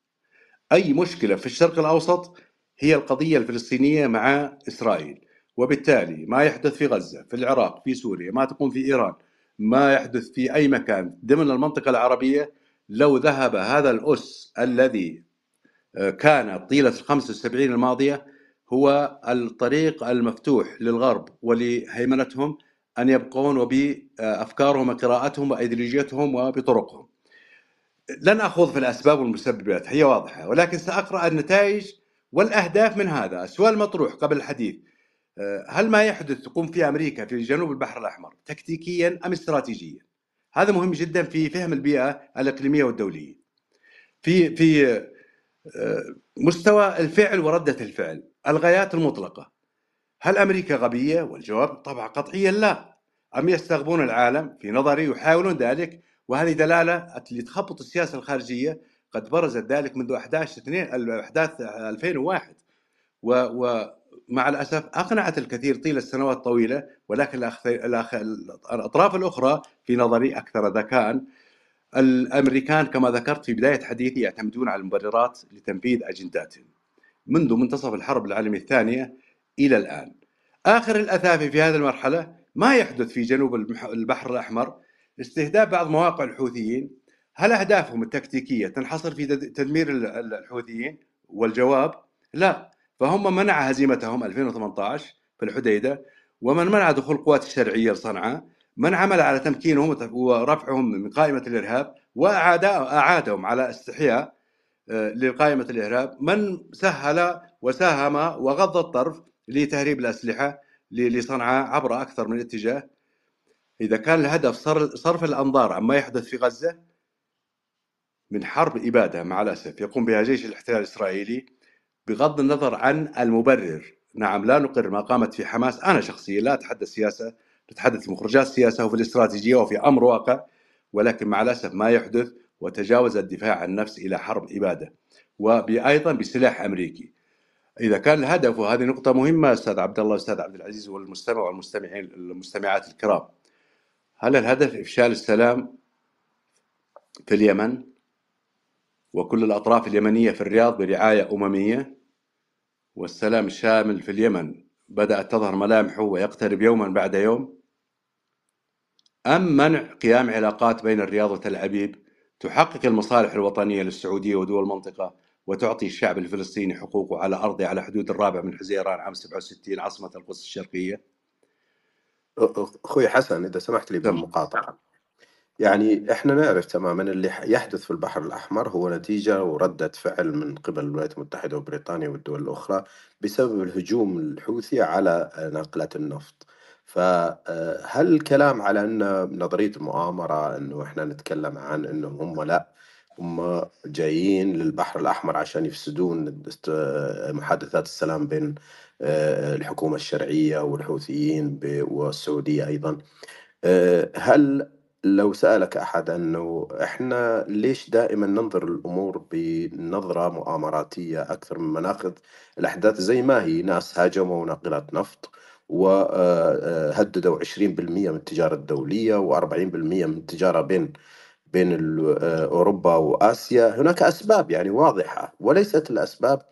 أي مشكلة في الشرق الأوسط هي القضية الفلسطينية مع إسرائيل. وبالتالي ما يحدث في غزة في العراق في سوريا ما تقوم في إيران ما يحدث في أي مكان ضمن المنطقة العربية لو ذهب هذا الأس الذي آه، كان طيلة الخمس 75 الماضية هو الطريق المفتوح للغرب ولهيمنتهم أن يبقون وبأفكارهم وقراءتهم وأيديولوجيتهم وبطرقهم. لن أخوض في الأسباب والمسببات هي واضحة ولكن سأقرأ النتائج والأهداف من هذا السؤال المطروح قبل الحديث آه، هل ما يحدث تقوم في أمريكا في جنوب البحر الأحمر تكتيكيا أم استراتيجيا؟ هذا مهم جدا في فهم البيئة الإقليمية والدولية. في في آه، مستوى الفعل وردة الفعل الغايات المطلقة. هل أمريكا غبية؟ والجواب طبعا قطعيا لا. أم يستغبون العالم؟ في نظري يحاولون ذلك وهذه دلالة لتخبط السياسة الخارجية. قد برزت ذلك منذ 11 2 أحداث 2001 و, ومع الأسف أقنعت الكثير طيله السنوات الطويله ولكن الأطراف الأخرى في نظري أكثر ذكاء. الأمريكان كما ذكرت في بداية حديثي يعتمدون على المبررات لتنفيذ اجنداتهم منذ منتصف الحرب العالمية الثانية إلى الآن. آخر الاثافي في هذه المرحلة ما يحدث في جنوب البحر الأحمر. استهداف بعض مواقع الحوثيين. هل أهدافهم التكتيكية تنحصر في تدمير الحوثيين؟ والجواب لا. فهم منع هزيمتهم 2018 في الحديدة ومن منع دخول القوات الشرعية لصنعاء من عمل على تمكينهم ورفعهم من قائمة الإرهاب واعاد أعادهم على استحياء آه، لقائمة الإرهاب. من سهل وساهم وغض الطرف لتهريب الأسلحة لصنعاء عبر أكثر من اتجاه. إذا كان الهدف صرف الأنظار عما يحدث في غزة من حرب إبادة مع الأسف يقوم بها جيش الاحتلال الإسرائيلي بغض النظر عن المبرر. نعم لا نقر ما قامت في حماس. أنا شخصيا لا أتحدث سياسة نتحدث في مخرجات السياسة وفي الاستراتيجية وفي أمر واقع ولكن مع الأسف ما يحدث وتجاوز الدفاع عن النفس إلى حرب إبادة وأيضا بسلاح أمريكي. إذا كان الهدف وهذه نقطة مهمة أستاذ عبد الله أستاذ عبد العزيز والمستمع والمستمعين المستمعات الكرام. هل الهدف إفشال السلام في اليمن؟ وكل الأطراف اليمنية في الرياض برعاية أممية؟ والسلام الشامل في اليمن. بدأت تظهر ملامحه ويقترب يوما بعد يوم. أم منع قيام علاقات بين الرياض وتل أبيب؟ تحقق المصالح الوطنية للسعودية ودول المنطقة وتعطي الشعب الفلسطيني حقوقه على أرضه على حدود الرابع من حزيران عام 67 عاصمة القدس الشرقية. أخوي حسن إذا سمحت لي بالمقاطعة. يعني إحنا نعرف تمامًا اللي يحدث في البحر الأحمر هو نتيجة وردة فعل من قبل الولايات المتحدة وبريطانيا والدول الأخرى بسبب الهجوم الحوثي على ناقلات النفط، فهل الكلام على أن نظرية المؤامرة إنه إحنا نتكلم عن إنه هم لأ هم جايين للبحر الأحمر عشان يفسدون محادثات السلام بين الحكومة الشرعية والحوثيين والسعودية أيضًا، هل لو سألك أحد أنه إحنا ليش دائما ننظر الأمور بنظرة مؤامراتية أكثر مما نأخذ الأحداث زي ما هي ناس هاجموا ناقلات نفط وهددوا 20% من التجارة الدولية و40% من التجارة بين بين أوروبا وآسيا. هناك أسباب يعني واضحة وليست الأسباب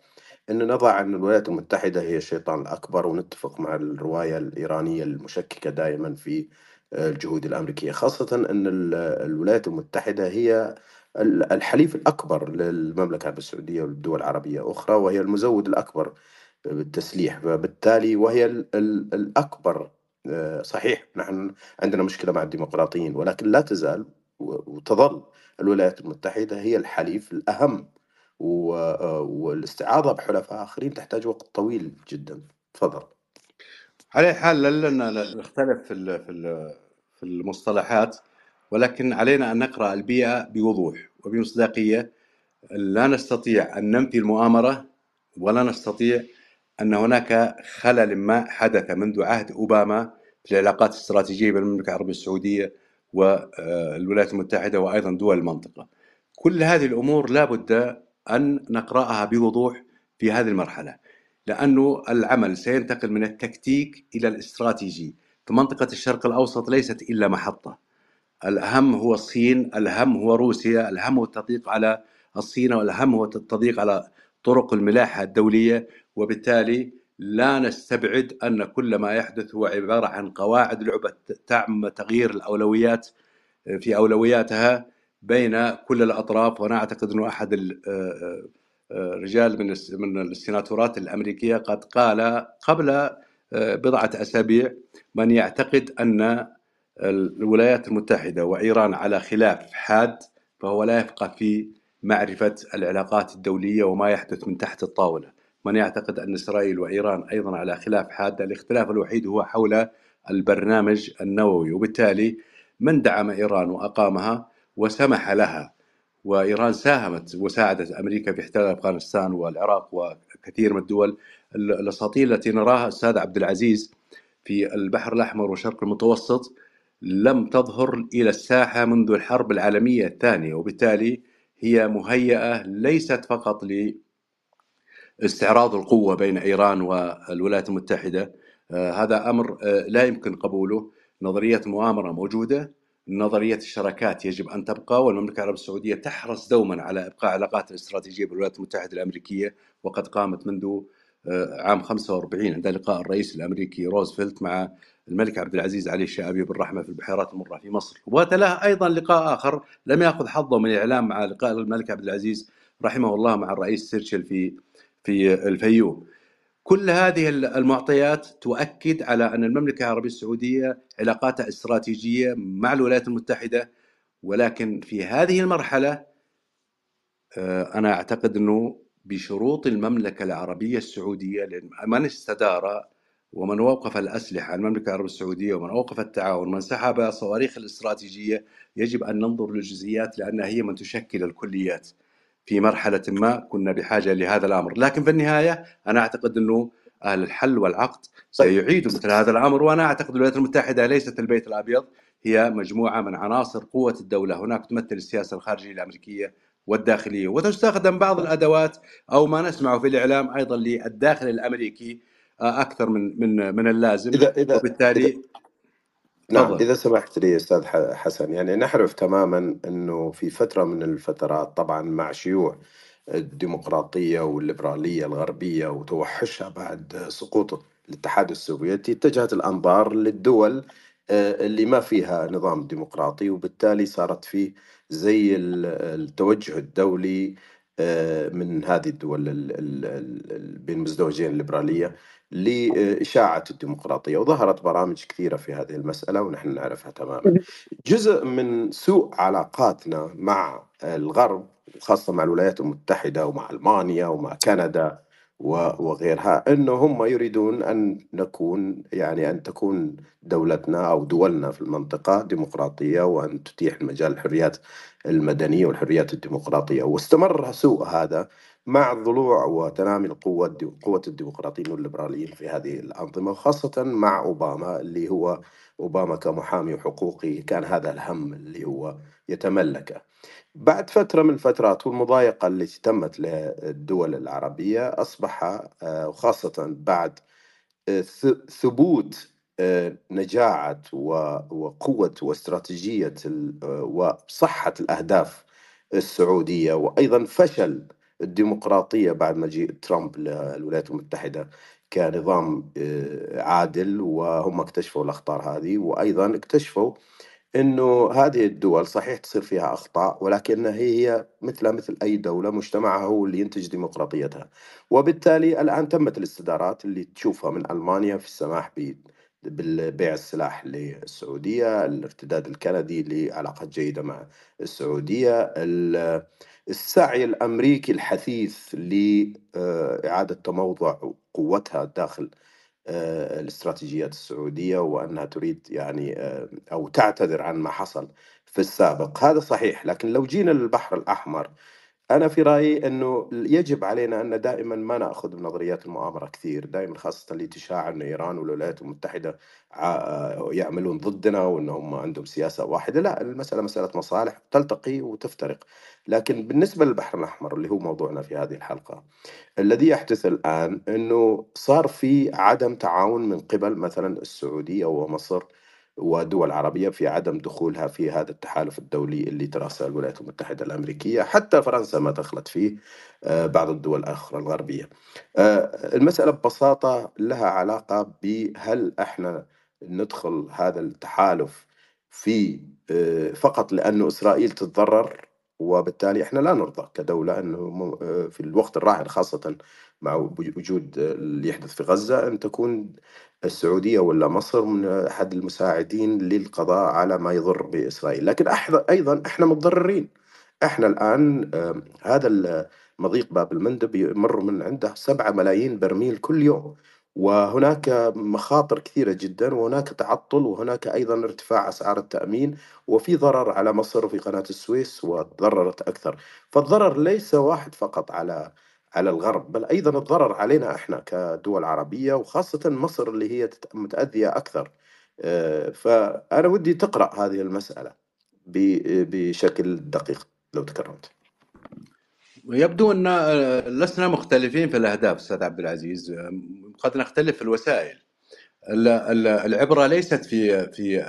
أن نضع أن الولايات المتحدة هي الشيطان الأكبر ونتفق مع الرواية الإيرانية المشككة دائما في الجهود الأمريكية خاصة أن الولايات المتحدة هي الحليف الأكبر للمملكة العربية السعودية والدول العربية أخرى وهي المزود الأكبر بالتسليح فبالتالي وهي الأكبر آه، صحيح نحن عندنا مشكلة مع الديمقراطيين ولكن لا تزال وتظل الولايات المتحدة هي الحليف الأهم آه، والاستعاضة بحلفاء آخرين تحتاج وقت طويل جدا. تفضل. على حال لن نختلف في في المصطلحات ولكن علينا أن نقرأ البيئة بوضوح وبمصداقية لا نستطيع أن ننفي المؤامرة ولا نستطيع أن هناك خلل ما حدث منذ عهد أوباما في العلاقات الاستراتيجية بين المملكة العربية السعودية والولايات المتحدة وأيضا دول المنطقة. كل هذه الأمور لا بد أن نقرأها بوضوح في هذه المرحلة لأنه العمل سينتقل من التكتيك إلى الاستراتيجي فمنطقه الشرق الأوسط ليست إلا محطة. الأهم هو الصين الأهم هو روسيا الأهم هو التضييق على الصين والأهم هو التضييق على طرق الملاحة الدولية. وبالتالي لا نستبعد أن كل ما يحدث هو عبارة عن قواعد لعبة تعم تغيير الأولويات في أولوياتها بين كل الأطراف. وأنا أعتقد أنه أحد الرجال من من السيناتورات الأمريكية قد قال قبل بضعة أسابيع من يعتقد أن الولايات المتحدة وإيران على خلاف حاد فهو لا يفقه في معرفة العلاقات الدولية وما يحدث من تحت الطاولة. من يعتقد أن إسرائيل وإيران أيضا على خلاف حاد الاختلاف الوحيد هو حول البرنامج النووي وبالتالي من دعم إيران وأقامها وسمح لها. وإيران ساهمت وساعدت أمريكا في احتلال أفغانستان والعراق وكثير من الدول الأساطير التي نراها أستاذ عبد العزيز في البحر الأحمر والشرق المتوسط لم تظهر إلى الساحة منذ الحرب العالمية الثانية وبالتالي هي مهيئة ليست فقط استعراض القوة بين إيران والولايات المتحدة آه، هذا أمر آه، لا يمكن قبوله. نظرية المؤامرة موجودة نظرية الشراكات يجب أن تبقى والمملكة العربية السعودية تحرص دوما على إبقاء علاقات الاستراتيجية بالولايات المتحدة الأمريكية وقد قامت منذ عام 45 عند لقاء الرئيس الأمريكي روزفلت مع الملك عبد العزيز علي الشعبي بالرحمة في البحيرات المرة في مصر. وتلاه أيضا لقاء آخر لم يأخذ حظه من الإعلام مع لقاء الملك عبد العزيز رحمه الله مع الرئيس سيرشل في في الفيوم. كل هذه المعطيات تؤكد على أن المملكة العربية السعودية علاقاتها استراتيجية مع الولايات المتحدة ولكن في هذه المرحلة آه، أنا أعتقد أنه بشروط المملكة العربية السعودية من استدار ومن وقف الأسلحة المملكة العربية السعودية ومن أوقف التعاون ومن سحب صواريخ الاستراتيجية يجب أن ننظر للجزئيات لأنها هي من تشكل الكليات في مرحلة ما كنا بحاجة لهذا الأمر، لكن في النهاية أنا أعتقد أنه أهل الحل والعقد. سيعيدوا مثل هذا الأمر وأنا أعتقد الولايات المتحدة ليست البيت الأبيض هي مجموعة من عناصر قوة الدولة، هناك تمثل السياسة الخارجية الأمريكية والداخلية. وتستخدم بعض الأدوات أو ما نسمعه في الإعلام أيضا للداخل الأمريكي آه، أكثر من من من اللازم. إذا إذا وبالتالي إذا نعم إذا سمحت لي أستاذ حسن يعني نعرف تماما أنه في فترة من الفترات طبعا مع شيوع الديمقراطية والليبرالية الغربية وتوحشها بعد سقوط الاتحاد السوفيتي اتجهت الأنظار للدول آه، اللي ما فيها نظام ديمقراطي وبالتالي صارت فيه زي التوجه الدولي آه، من هذه الدول بين المزدوجين الليبرالية لإشاعة الديمقراطية وظهرت برامج كثيرة في هذه المسألة ونحن نعرفها تماما. جزء من سوء علاقاتنا مع الغرب وخاصة مع الولايات المتحدة ومع ألمانيا ومع كندا وغيرها انه هم يريدون أن نكون يعني أن تكون دولتنا أو دولنا في المنطقة ديمقراطية وأن تتيح المجال الحريات المدنية والحريات الديمقراطية. واستمر سوء هذا مع ضلوع وتنامي القوة قوة الديمقراطيين والليبراليين في هذه الأنظمة وخاصة مع أوباما اللي هو أوباما كمحامي وحقوقي كان هذا الهم اللي هو يتملكه بعد فترة من الفترات والمضايقة التي تمت للدول العربية أصبح آه، وخاصة بعد آه، ثبوت آه، نجاعة وقوة واستراتيجية وصحة الأهداف السعودية وأيضا فشل الديمقراطية بعد مجيء ترامب للولايات المتحدة. كنظام عادل وهم اكتشفوا الأخطار هذه وأيضا اكتشفوا إنه هذه الدول صحيح تصير فيها أخطاء ولكنها هي مثلها مثل أي دولة مجتمعها هو اللي ينتج ديمقراطيتها. وبالتالي الآن تمت الاستدارات اللي تشوفها من ألمانيا في السماح بالبيع السلاح للسعودية، الارتداد الكندي لعلاقات جيدة مع السعودية، السعي الأمريكي الحثيث لاعاده تموضع قوتها داخل آه، الاستراتيجيات السعودية وأنها تريد يعني آه، أو تعتذر عن ما حصل في السابق. هذا صحيح لكن لو جينا للبحر الأحمر أنا في رأيي أنه يجب علينا أن دائما ما نأخذ بنظريات المؤامرة كثير دائما خاصة اللي تشاع أن إيران والولايات المتحدة يعملون ضدنا وأنهم عندهم سياسة واحدة. لا المسألة مسألة مصالح تلتقي وتفترق. لكن بالنسبة للبحر الأحمر اللي هو موضوعنا في هذه الحلقة الذي يحدث الآن أنه صار في عدم تعاون من قبل مثلا السعودية ومصر ودول عربية في عدم دخولها في هذا التحالف الدولي اللي ترأسها الولايات المتحدة الأمريكية. حتى فرنسا ما دخلت فيه آه، بعض الدول الأخرى الغربية. آه، المسألة ببساطة لها علاقة بهل إحنا ندخل هذا التحالف في آه، فقط لأنه إسرائيل تتضرر وبالتالي إحنا لا نرضى كدولة إنه في الوقت الراهن خاصة مع وجود اللي يحدث في غزة أن تكون السعودية ولا مصر من أحد المساعدين للقضاء على ما يضر بإسرائيل. لكن أيضا إحنا متضررين. إحنا الآن هذا مضيق باب المندب يمر من عنده سبعة ملايين برميل كل يوم. وهناك مخاطر كثيرة جدا وهناك تعطل وهناك أيضا ارتفاع أسعار التأمين وفي ضرر على مصر وفي قناة السويس وتضررت أكثر. فالضرر ليس واحد فقط على على الغرب بل أيضا الضرر علينا إحنا كدول عربية وخاصة مصر اللي هي متأذية أكثر. آه، فأنا ودي تقرأ هذه المسألة بشكل دقيق لو تكرمت. يبدو أن آه، لسنا مختلفين في الأهداف أستاذ عبد العزيز. آه، قد نختلف في الوسائل. العبرة ليست في في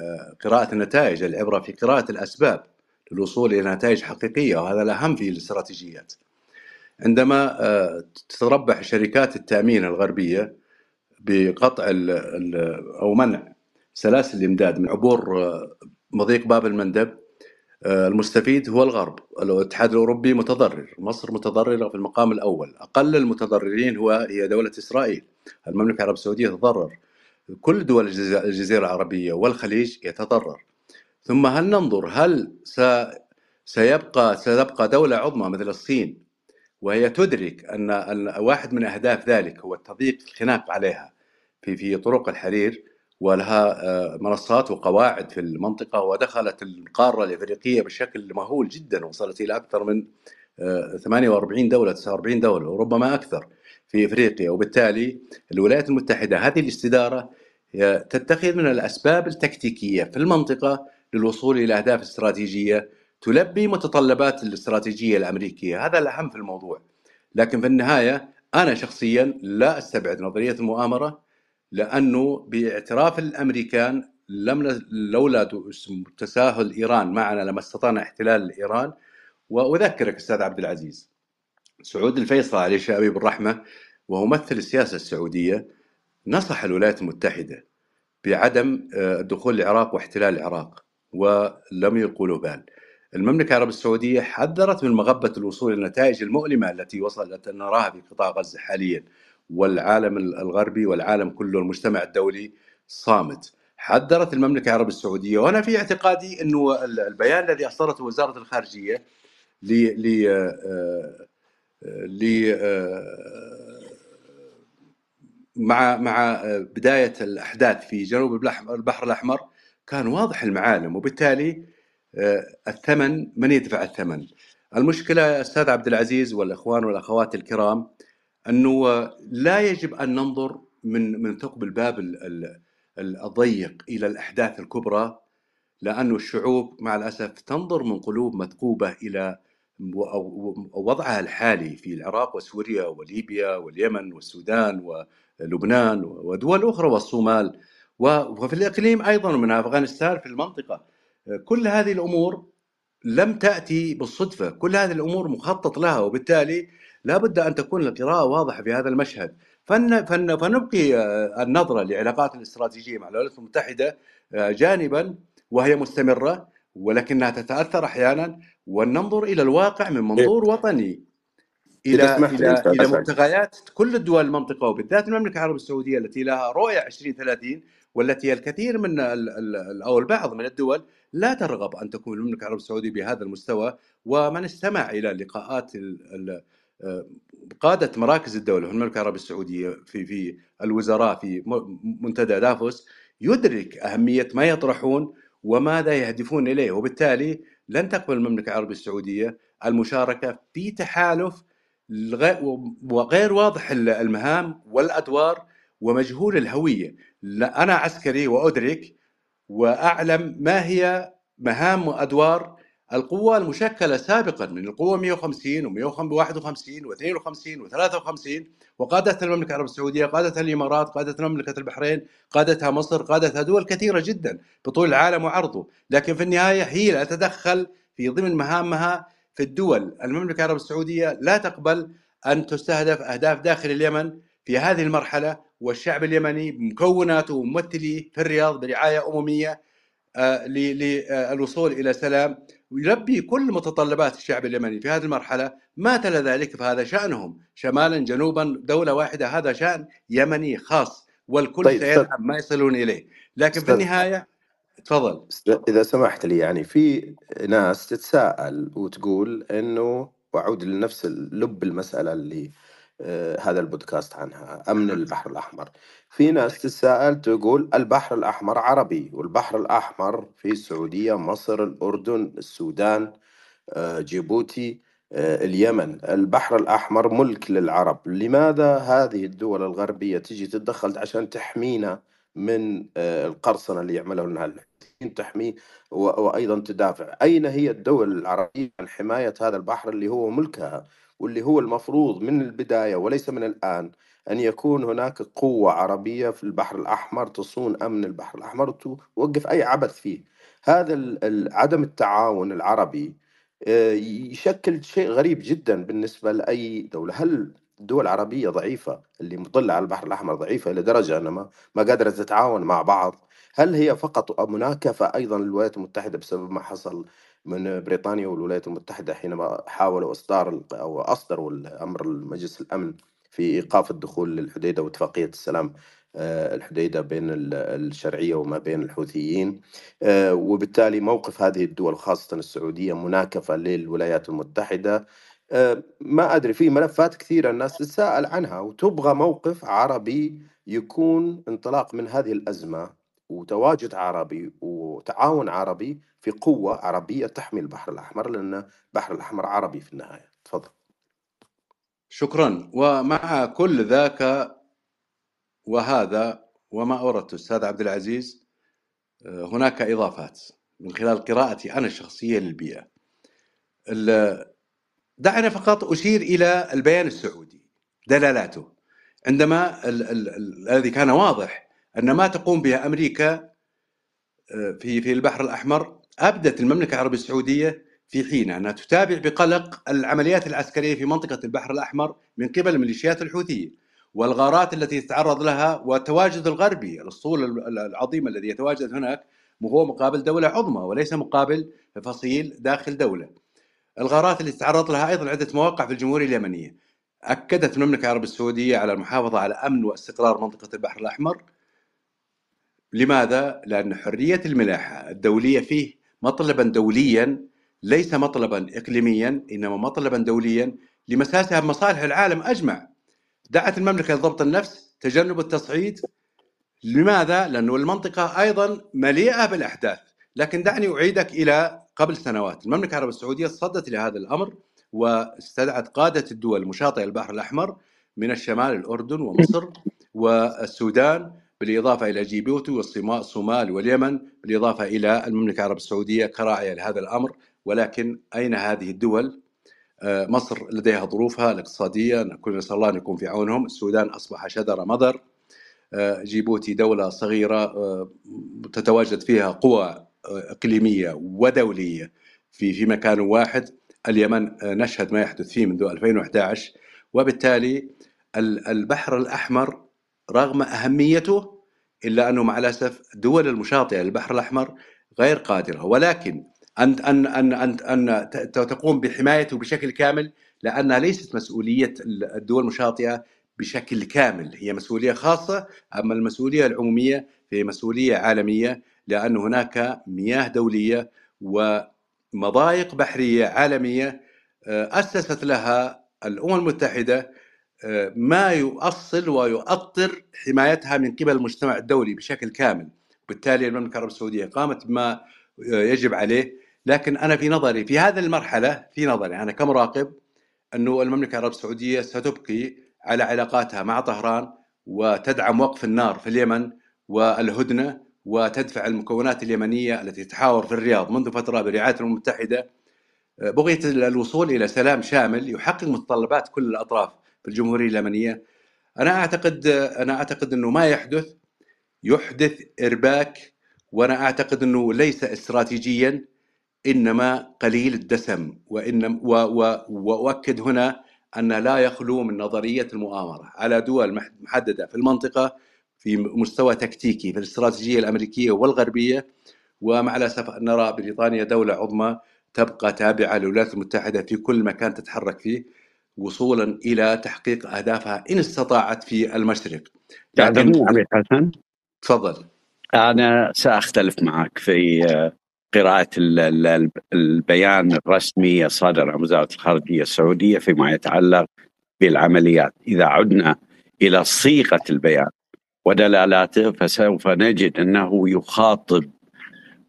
قراءة النتائج العبرة في قراءة الأسباب للوصول إلى نتائج حقيقية وهذا الاهم في الاستراتيجيات. عندما آه، تتربح شركات التأمين الغربية بقطع أو منع سلاسل الإمداد من عبور آه، مضيق باب المندب آه، المستفيد هو الغرب. الاتحاد الأوروبي متضرر مصر متضررة في المقام الأول. أقل المتضررين هو هي دولة إسرائيل. المملكة العربية السعودية تضرر كل دول الجزيرة العربية والخليج يتضرر. ثم هل ننظر هل سيبقى سيبقى دولة عظمى مثل الصين وهي تدرك أن واحد من أهداف ذلك هو التضييق الخناق عليها في في طرق الحرير ولها آه، منصات وقواعد في المنطقة ودخلت القارة الإفريقية بشكل مهول جدا وصلت إلى أكثر من 48 دولة 49 دولة وربما أكثر في إفريقيا. وبالتالي الولايات المتحدة هذه الاستدارة تتخذ من الأسباب التكتيكية في المنطقة للوصول إلى أهداف استراتيجية تلبي متطلبات الاستراتيجية الأمريكية. هذا الأهم في الموضوع. لكن في النهاية أنا شخصيا لا أستبعد نظرية المؤامرة لأنه باعتراف الأمريكان لم لولا تساهل إيران معنا لما استطعنا احتلال إيران. وأذكرك أستاذ عبد العزيز سعود الفيصل عليه شابي بالرحمة وهو ممثل السياسة السعودية نصح الولايات المتحدة بعدم آه، دخول العراق واحتلال العراق ولم له بال المملكة العربية السعودية حذرت من مغبة الوصول إلى النتائج المؤلمة التي وصلت نراها في قطاع غزة حاليا والعالم الغربي والعالم كله المجتمع الدولي صامت. حذرت المملكة العربية السعودية وأنا في اعتقادي أنه البيان الذي أصدرته وزارة الخارجية ل ل آه، ل آه، مع مع بداية الأحداث في جنوب البحر الأحمر كان واضح المعالم وبالتالي آه، الثمن من يدفع الثمن؟ المشكلة يا أستاذ عبد العزيز والإخوان والأخوات الكرام أنه لا يجب أن ننظر من من ثقب الباب الضيق إلى الأحداث الكبرى لأن الشعوب مع الأسف تنظر من قلوب مثقوبه إلى وضعها الحالي في العراق وسوريا وليبيا واليمن والسودان ولبنان ودول أخرى والصومال وفي الإقليم أيضا من أفغانستان في المنطقة. كل هذه الأمور لم تأتي بالصدفة، كل هذه الأمور مخطط لها وبالتالي لا بد أن تكون القراءة واضحة في هذا المشهد، فن فن فنبقي آه، النظرة لعلاقات الاستراتيجية مع الولايات المتحدة آه، جانبا وهي مستمرة ولكنها تتأثر أحيانا وننظر إلى الواقع من منظور وطني. إلى إلى إلى مبتغيات كل الدول المنطقة وبالذات المملكة العربية السعودية التي لها رؤية 2030 والتي الكثير من أو البعض من الدول لا ترغب أن تكون المملكة العربية السعودية بهذا المستوى ومن استمع إلى لقاءات قادة مراكز الدولة في المملكة العربية السعودية في في الوزراء في منتدى دافوس يدرك أهمية ما يطرحون وماذا يهدفون إليه وبالتالي لن تقبل المملكة العربية السعودية المشاركة في تحالف وغير واضح المهام والأدوار ومجهول الهوية. أنا عسكري وأدرك وأعلم ما هي مهام وأدوار القوة المشكلة سابقا من القوة 150 و151 و52 و53 وقادة المملكة العربية السعودية قادتها الإمارات قادتها مملكة البحرين قادتها مصر قادتها دول كثيرة جدا بطول العالم وعرضه. لكن في النهاية هي لا تتدخل في ضمن مهامها في الدول. المملكة العربية السعودية لا تقبل أن تستهدف أهداف داخل اليمن في هذه المرحلة. والشعب اليمني بمكوناته وممثليه في الرياض برعاية أممية آه، للوصول إلى سلام. ويلبي كل متطلبات الشعب اليمني في هذه المرحلة. ما تلا ذلك فهذا شأنهم. شمالا جنوبا دولة واحدة. هذا شأن يمني خاص والكل طيب سيذهب ما يصلون إليه. لكن في النهاية تفضل. إذا سمحت لي يعني في ناس تتساءل وتقول إنه وأعود لنفس لب المسألة اللي هذا البودكاست عنها أمن البحر الأحمر. في ناس تتساءل تقول البحر الأحمر عربي والبحر الأحمر في السعودية مصر الأردن السودان آه، جيبوتي آه، اليمن. البحر الأحمر ملك للعرب. لماذا هذه الدول الغربية تجي تتدخل عشان تحمينا من القرصنة اللي يعملوا لنا؟ تحميه وأيضا تدافع. أين هي الدول العربية عن حماية هذا البحر اللي هو ملكها؟ واللي هو المفروض من البداية وليس من الآن أن يكون هناك قوة عربية في البحر الأحمر تصون أمن البحر الأحمر وتوقف أي عبث فيه. هذا عدم التعاون العربي آه، يشكل شيء غريب جدا بالنسبة لأي دولة. هل الدول العربية ضعيفة؟ اللي مطلة على البحر الأحمر ضعيفة إلى درجة أنها ما, ما قادرة تتعاون مع بعض. هل هي فقط مناكفة أيضا للولايات المتحدة بسبب ما حصل؟ من بريطانيا والولايات المتحدة حينما حاولوا إصدار أو أصدروا الأمر مجلس الأمن في إيقاف الدخول للحديدة واتفاقية السلام آه، الحديدة بين الشرعية وما بين الحوثيين. آه، وبالتالي موقف هذه الدول خاصة السعودية مناكفة للولايات المتحدة. آه، ما أدري في ملفات كثيرة الناس تتساءل عنها وتبغى موقف عربي يكون انطلاق من هذه الأزمة. وتواجد عربي وتعاون عربي في قوة عربية تحمي البحر الأحمر لأن البحر الأحمر عربي في النهاية. تفضل. شكرا. ومع كل ذاك وهذا وما أوردته أستاذ عبد العزيز آه، هناك إضافات من خلال قراءتي أنا الشخصية للبيئة. دعنا فقط أشير إلى البيان السعودي دلالاته. عندما الذي كان واضح أن ما تقوم به أمريكا آه، في في البحر الأحمر أبدت المملكة العربية السعودية في حين أنها تتابع بقلق العمليات العسكرية في منطقة البحر الأحمر من قبل ميليشيات الحوثيين والغارات التي تتعرض لها والتواجد الغربي الأسطول العظيم الذي يتواجد هناك هو مقابل دولة عظمى وليس مقابل فصيل داخل دولة. الغارات اللي تعرض لها أيضا عدة مواقع في الجمهورية اليمنية. أكدت المملكة العربية السعودية على المحافظة على أمن واستقرار منطقة البحر الأحمر لماذا؟ لأن حرية الملاحة الدولية فيه مطلبا دوليا ليس مطلبا إقليميا إنما مطلبا دوليا لمساسها بمصالح العالم أجمع دعت المملكة لضبط النفس تجنب التصعيد لماذا؟ لأن المنطقة أيضا مليئة بالأحداث لكن دعني أعيدك إلى قبل سنوات المملكة العربية السعودية صدت لهذا الأمر واستدعت قادة الدول المشاطئة البحر الأحمر من الشمال الأردن ومصر والسودان بالإضافة إلى جيبوتي والصومال واليمن بالإضافة إلى المملكة العربية السعودية كراعية لهذا الأمر ولكن أين هذه الدول؟ آه، مصر لديها ظروفها الاقتصادية كل نسأل الله أن يكون في عونهم. السودان أصبح شذر مضر. آه، جيبوتي دولة صغيرة آه، تتواجد فيها قوى إقليمية ودولية في في مكان واحد. اليمن نشهد ما يحدث فيه منذ 2011 وبالتالي البحر الأحمر رغم أهميته إلا أنه مع الأسف الدول المشاطئة للبحر الأحمر غير قادرة. ولكن ان ان ان ان, أن تقوم بحمايته بشكل كامل لأنها ليست مسؤولية الدول المشاطئة بشكل كامل. هي مسؤولية خاصة أما المسؤولية العمومية فهي مسؤولية عالمية لأن هناك مياه دولية ومضايق بحرية عالمية آه، أسست لها الأمم المتحدة آه، ما يؤصل ويؤطر حمايتها من قبل المجتمع الدولي بشكل كامل. بالتالي المملكة العربية السعودية قامت بما يجب عليه. لكن أنا في نظري في هذه المرحلة في نظري أنا كمراقب أنه المملكة العربية السعودية ستبقي على علاقاتها مع طهران وتدعم وقف النار في اليمن والهدنة وتدفع المكونات اليمنية التي تحاور في الرياض منذ فترة برعايه الامم المتحدة. آه، بغيه الوصول إلى سلام شامل يحقق متطلبات كل الأطراف. الجمهوريه اليمنية. أنا أعتقد أنا أعتقد إنه ما يحدث يحدث إرباك وأنا أعتقد إنه ليس استراتيجيا إنما قليل الدسم. وإن وأؤكد هنا أن لا يخلو من نظرية المؤامرة على دول محددة في المنطقة في مستوى تكتيكي في الاستراتيجية الأمريكية والغربية. ومع الأسف نرى بريطانيا دولة عظمى تبقى تابعة للولايات المتحدة في كل مكان تتحرك فيه. وصولا إلى تحقيق أهدافها إن استطاعت في المشرق. عمي حسن تفضل. أنا سأختلف معك في آه، قراءة البيان الرسمي الصادر عن وزارة الخارجية السعودية فيما يتعلق بالعمليات إذا عدنا إلى صيغة البيان ودلالاته فسوف نجد أنه يخاطب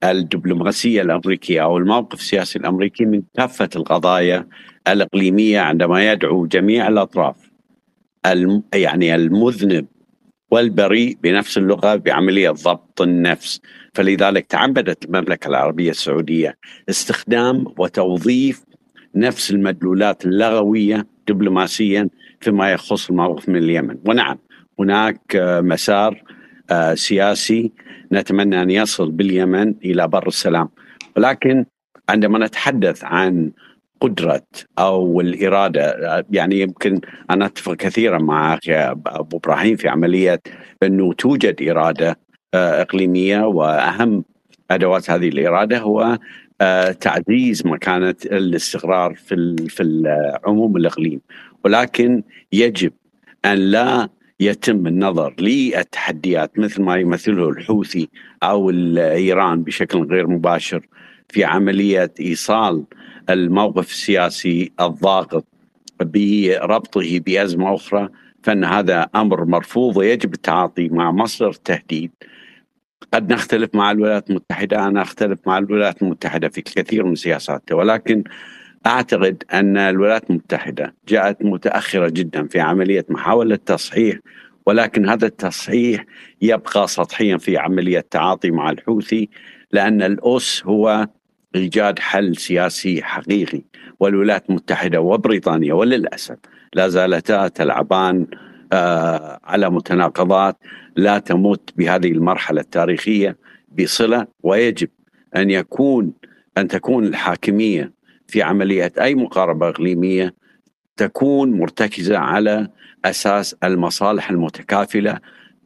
الدبلوماسية الأمريكية أو الموقف السياسي الأمريكي من كافة القضايا الإقليمية عندما يدعو جميع الأطراف يعني المذنب والبريء بنفس اللغة بعملية ضبط النفس. فلذلك تعمدت المملكة العربية السعودية استخدام وتوظيف نفس المدلولات اللغوية دبلوماسيا فيما يخص الموقف من اليمن. ونعم هناك مسار آه، سياسي نتمنى أن يصل باليمن إلى بر السلام. ولكن عندما نتحدث عن قدرة أو الإرادة. يعني يمكن أنا أتفق كثيرا مع أبو إبراهيم في عملية أنه توجد إرادة آه، إقليمية وأهم أدوات هذه الإرادة هو آه، تعزيز مكانة الاستقرار في في العموم الإقليم. ولكن يجب أن لا يتم النظر للتحديات مثل ما يمثله الحوثي أو إيران بشكل غير مباشر في عملية إيصال الموقف السياسي الضاغط بربطه بأزمة أخرى فإن هذا أمر مرفوض ويجب التعاطي مع مصدر التهديد قد نختلف مع الولايات المتحدة أنا أختلف مع الولايات المتحدة في الكثير من سياساتها ولكن أعتقد أن الولايات المتحدة جاءت متأخرة جدا في عملية محاولة تصحيح ولكن هذا التصحيح يبقى سطحيا في عملية التعاطي مع الحوثي لأن الأس هو إيجاد حل سياسي حقيقي. والولايات المتحدة وبريطانيا وللأسف لا زالتا تلعبان آه، على متناقضات لا تمت بهذه المرحلة التاريخية بصلة ويجب أن يكون أن تكون الحاكمية في عملية أي مقاربة إقليمية تكون مرتكزة على أساس المصالح المتكافلة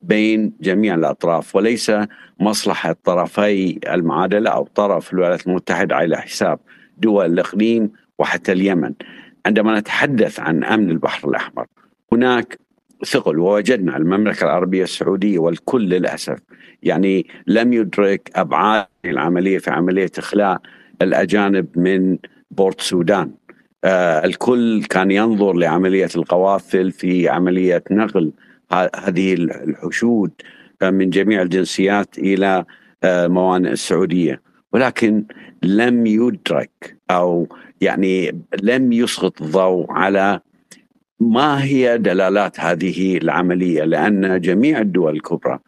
بين جميع الأطراف وليس مصلحة طرفي المعادلة أو طرف الولايات المتحدة على حساب دول الإقليم وحتى اليمن. عندما نتحدث عن أمن البحر الأحمر هناك ثقل ووجدنا المملكة العربية السعودية والكل للأسف يعني لم يدرك ابعاد العملية في عملية إخلاء الأجانب من بورت سودان. آه الكل كان ينظر لعملية القوافل في عملية نقل هذه الحشود من جميع الجنسيات إلى آه موانئ السعودية. ولكن لم يدرك أو يعني لم يسقط الضوء على ما هي دلالات هذه العملية لأن جميع الدول الكبرى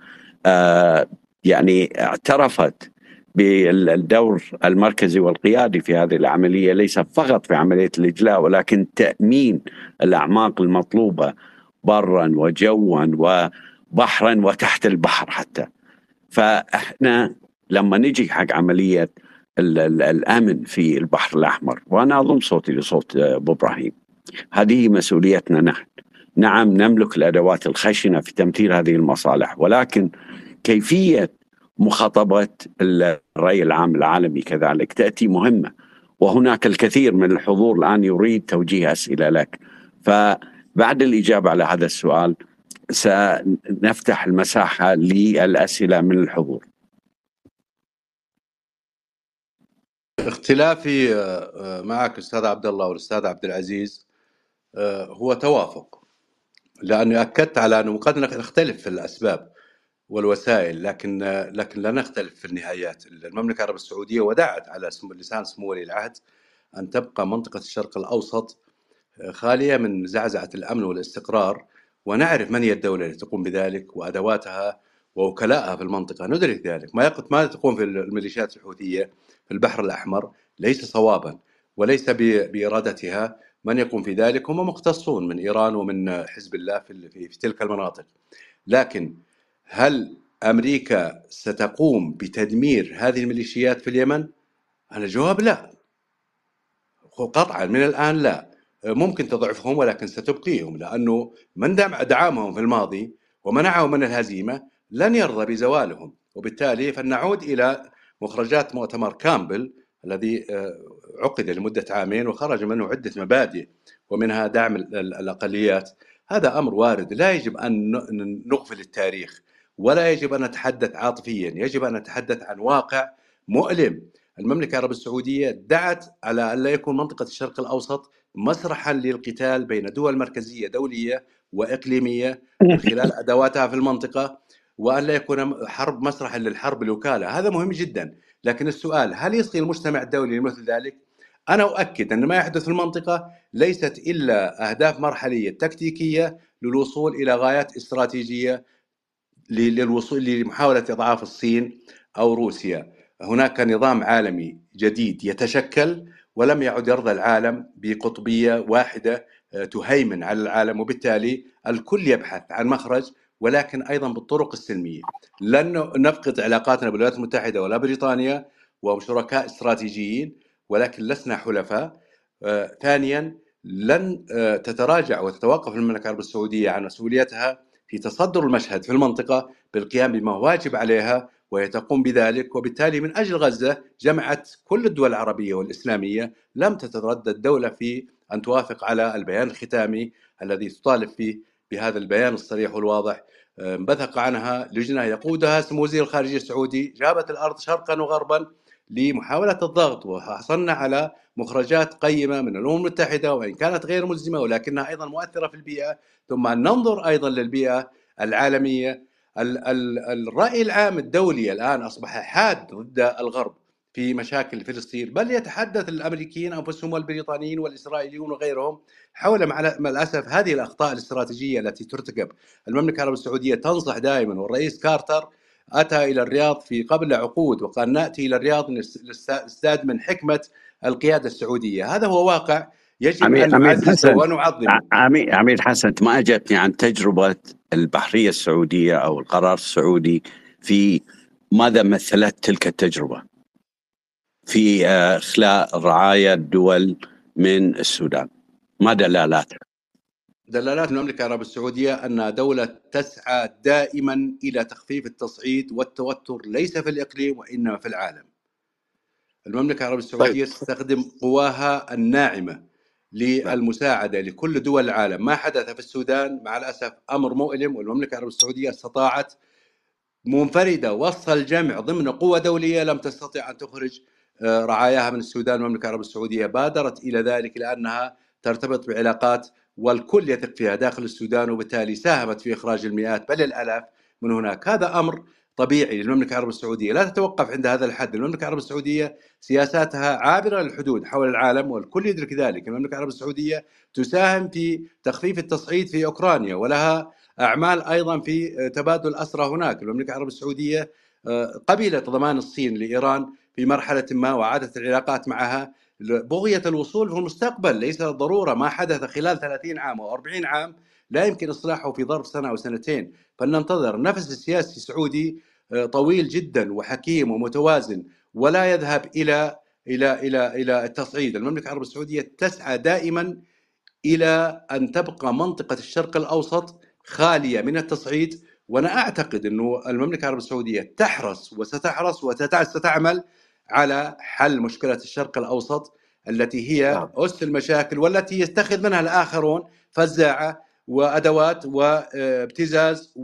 آه يعني اعترفت بالدور المركزي والقيادي في هذه العملية ليس فقط في عملية الإجلاء ولكن تأمين الأعماق المطلوبة برا وجوا وبحرا وتحت البحر حتى. فإحنا لما نجي حق عملية الأمن في البحر الأحمر وأنا اضم صوتي لصوت أبو إبراهيم هذه مسؤوليتنا نحن. نعم نملك الأدوات الخشنة في تمثيل هذه المصالح ولكن كيفية مخاطبة الرأي العام العالمي كذلك تأتي مهمة وهناك الكثير من الحضور الآن يريد توجيه أسئلة لك. فبعد الإجابة على هذا السؤال سنفتح المساحة للأسئلة من الحضور. اختلافي آه، معك أستاذ عبد الله والأستاذ عبد العزيز آه، هو توافق لأني أكدت على أنه قد نختلف في الأسباب والوسائل لكن لكن لا نختلف في النهايات المملكة العربية السعودية ودعت على لسان سمو ولي العهد أن تبقى منطقة الشرق الأوسط خالية من زعزعة الأمن والاستقرار ونعرف من هي الدولة التي تقوم بذلك وأدواتها ووكلائها في المنطقة. ندرك ذلك. ما ما تقوم في الميليشيات الحوثية في البحر الأحمر ليس صوابا وليس بإرادتها. من يقوم في ذلك هم مختصون من إيران ومن حزب الله في, في, في تلك المناطق. لكن هل أمريكا ستقوم بتدمير هذه الميليشيات في اليمن؟ الجواب لا. قطعا. من الآن لا. ممكن تضعفهم ولكن ستبقيهم لأنه من دعمهم في الماضي ومنعهم من الهزيمة لن يرضى بزوالهم. وبالتالي فلنعود إلى مخرجات مؤتمر كامبل الذي آه، عقد لمدة عامين وخرج منه عدة مبادئ ومنها دعم الأقليات. هذا أمر وارد. لا يجب أن نغفل التاريخ ولا يجب أن نتحدث عاطفيا يجب أن نتحدث عن واقع مؤلم. المملكة العربية السعودية دعت على أن لا يكون منطقة الشرق الأوسط مسرحا للقتال بين دول مركزية دولية وإقليمية من خلال أدواتها في المنطقة وأن لا يكون حرب مسرحا للحرب الوكالة. هذا مهم جدا. لكن السؤال هل يصغي المجتمع الدولي لمثل ذلك؟ أنا أؤكد أن ما يحدث في المنطقة ليست إلا أهداف مرحلية تكتيكية للوصول إلى غايات استراتيجية للوصول لمحاولة إضعاف الصين أو روسيا. هناك نظام عالمي جديد يتشكل ولم يعد يرضى العالم بقطبية واحدة آه، تهيمن على العالم وبالتالي الكل يبحث عن مخرج ولكن أيضا بالطرق السلمية. لن نفقد علاقاتنا بالولايات المتحدة ولا بريطانيا وهم شركاء استراتيجيين ولكن لسنا حلفاء. آه، ثانيا لن آه، تتراجع وتتوقف المملكة العربية السعودية عن مسؤوليتها في تصدر المشهد في المنطقة بالقيام بما واجب عليها وهي تقوم بذلك وبالتالي من أجل غزة جمعت كل الدول العربية والإسلامية لم تتردد دوله في أن توافق على البيان الختامي الذي تطالب فيه بهذا البيان الصريح والواضح. آه، انبثق عنها لجنة يقودها سمو وزير الخارجية السعودي جابت الأرض شرقا وغربا لمحاولة الضغط وحصلنا على مخرجات قيمة من الأمم المتحدة وإن كانت غير ملزمة ولكنها أيضا مؤثرة في البيئة ثم أن ننظر أيضا للبيئة العالمية الرأي العام الدولي الآن أصبح حاد ضد الغرب في مشاكل فلسطين بل يتحدث الأمريكيين أنفسهم والبريطانيين والإسرائيليون وغيرهم حول مع الأسف هذه الأخطاء الاستراتيجية التي ترتكب. المملكة العربية السعودية تنصح دائما والرئيس كارتر أتى إلى الرياض في قبل عقود وقال نأتي إلى الرياض نستاد من حكمة القيادة السعودية. هذا هو واقع يجب أن نعززه ونعظمه عميد عميد حسن انت ما اجبتني عن تجربة البحرية السعودية أو القرار السعودي في ماذا مثلت تلك التجربة؟ في آه، إخلاء رعايا الدول من السودان. ما دلالاتها دلالات المملكة العربية السعودية أنها دولة تسعى دائما إلى تخفيف التصعيد والتوتر ليس في الإقليم وإنما في العالم. المملكة العربية السعودية طيب. تستخدم قواها الناعمة. للمساعدة لكل دول العالم. ما حدث في السودان مع الأسف أمر مؤلم والمملكة العربية السعودية استطاعت منفردة وسط الجمع ضمن قوة دولية لم تستطع أن تخرج آه، رعاياها من السودان. والمملكه العربية السعودية بادرت إلى ذلك لأنها ترتبط بعلاقات والكل يثق فيها داخل السودان وبالتالي ساهمت في إخراج المئات بل الألاف من هناك. هذا أمر طبيعي للمملكة العربية السعودية. لا تتوقف عند هذا الحد. المملكة العربية السعودية سياساتها عابرة للحدود حول العالم والكل يدرك ذلك. المملكة العربية السعودية تساهم في تخفيف التصعيد في أوكرانيا ولها أعمال أيضا في تبادل الاسرى هناك. المملكة العربية السعودية آه، قبلت ضمان الصين لإيران في مرحلة ما وعادت العلاقات معها. بغية الوصول في المستقبل ليس ضرورة. ما حدث خلال 30 عام أو 40 عام لا يمكن إصلاحه في ظرف سنة أو سنتين فلننتظر نفس السياسي السعودي آه، طويل جدا وحكيم ومتوازن ولا يذهب إلى إلى إلى إلى التصعيد المملكة العربية السعودية تسعى دائما إلى أن تبقى منطقة الشرق الأوسط خالية من التصعيد وأنا أعتقد إنه المملكة العربية السعودية تحرص وستحرص وستعمل على حل مشكلة الشرق الأوسط التي هي نعم. أس المشاكل والتي يستخذ منها الآخرون فزاعة وأدوات وابتزاز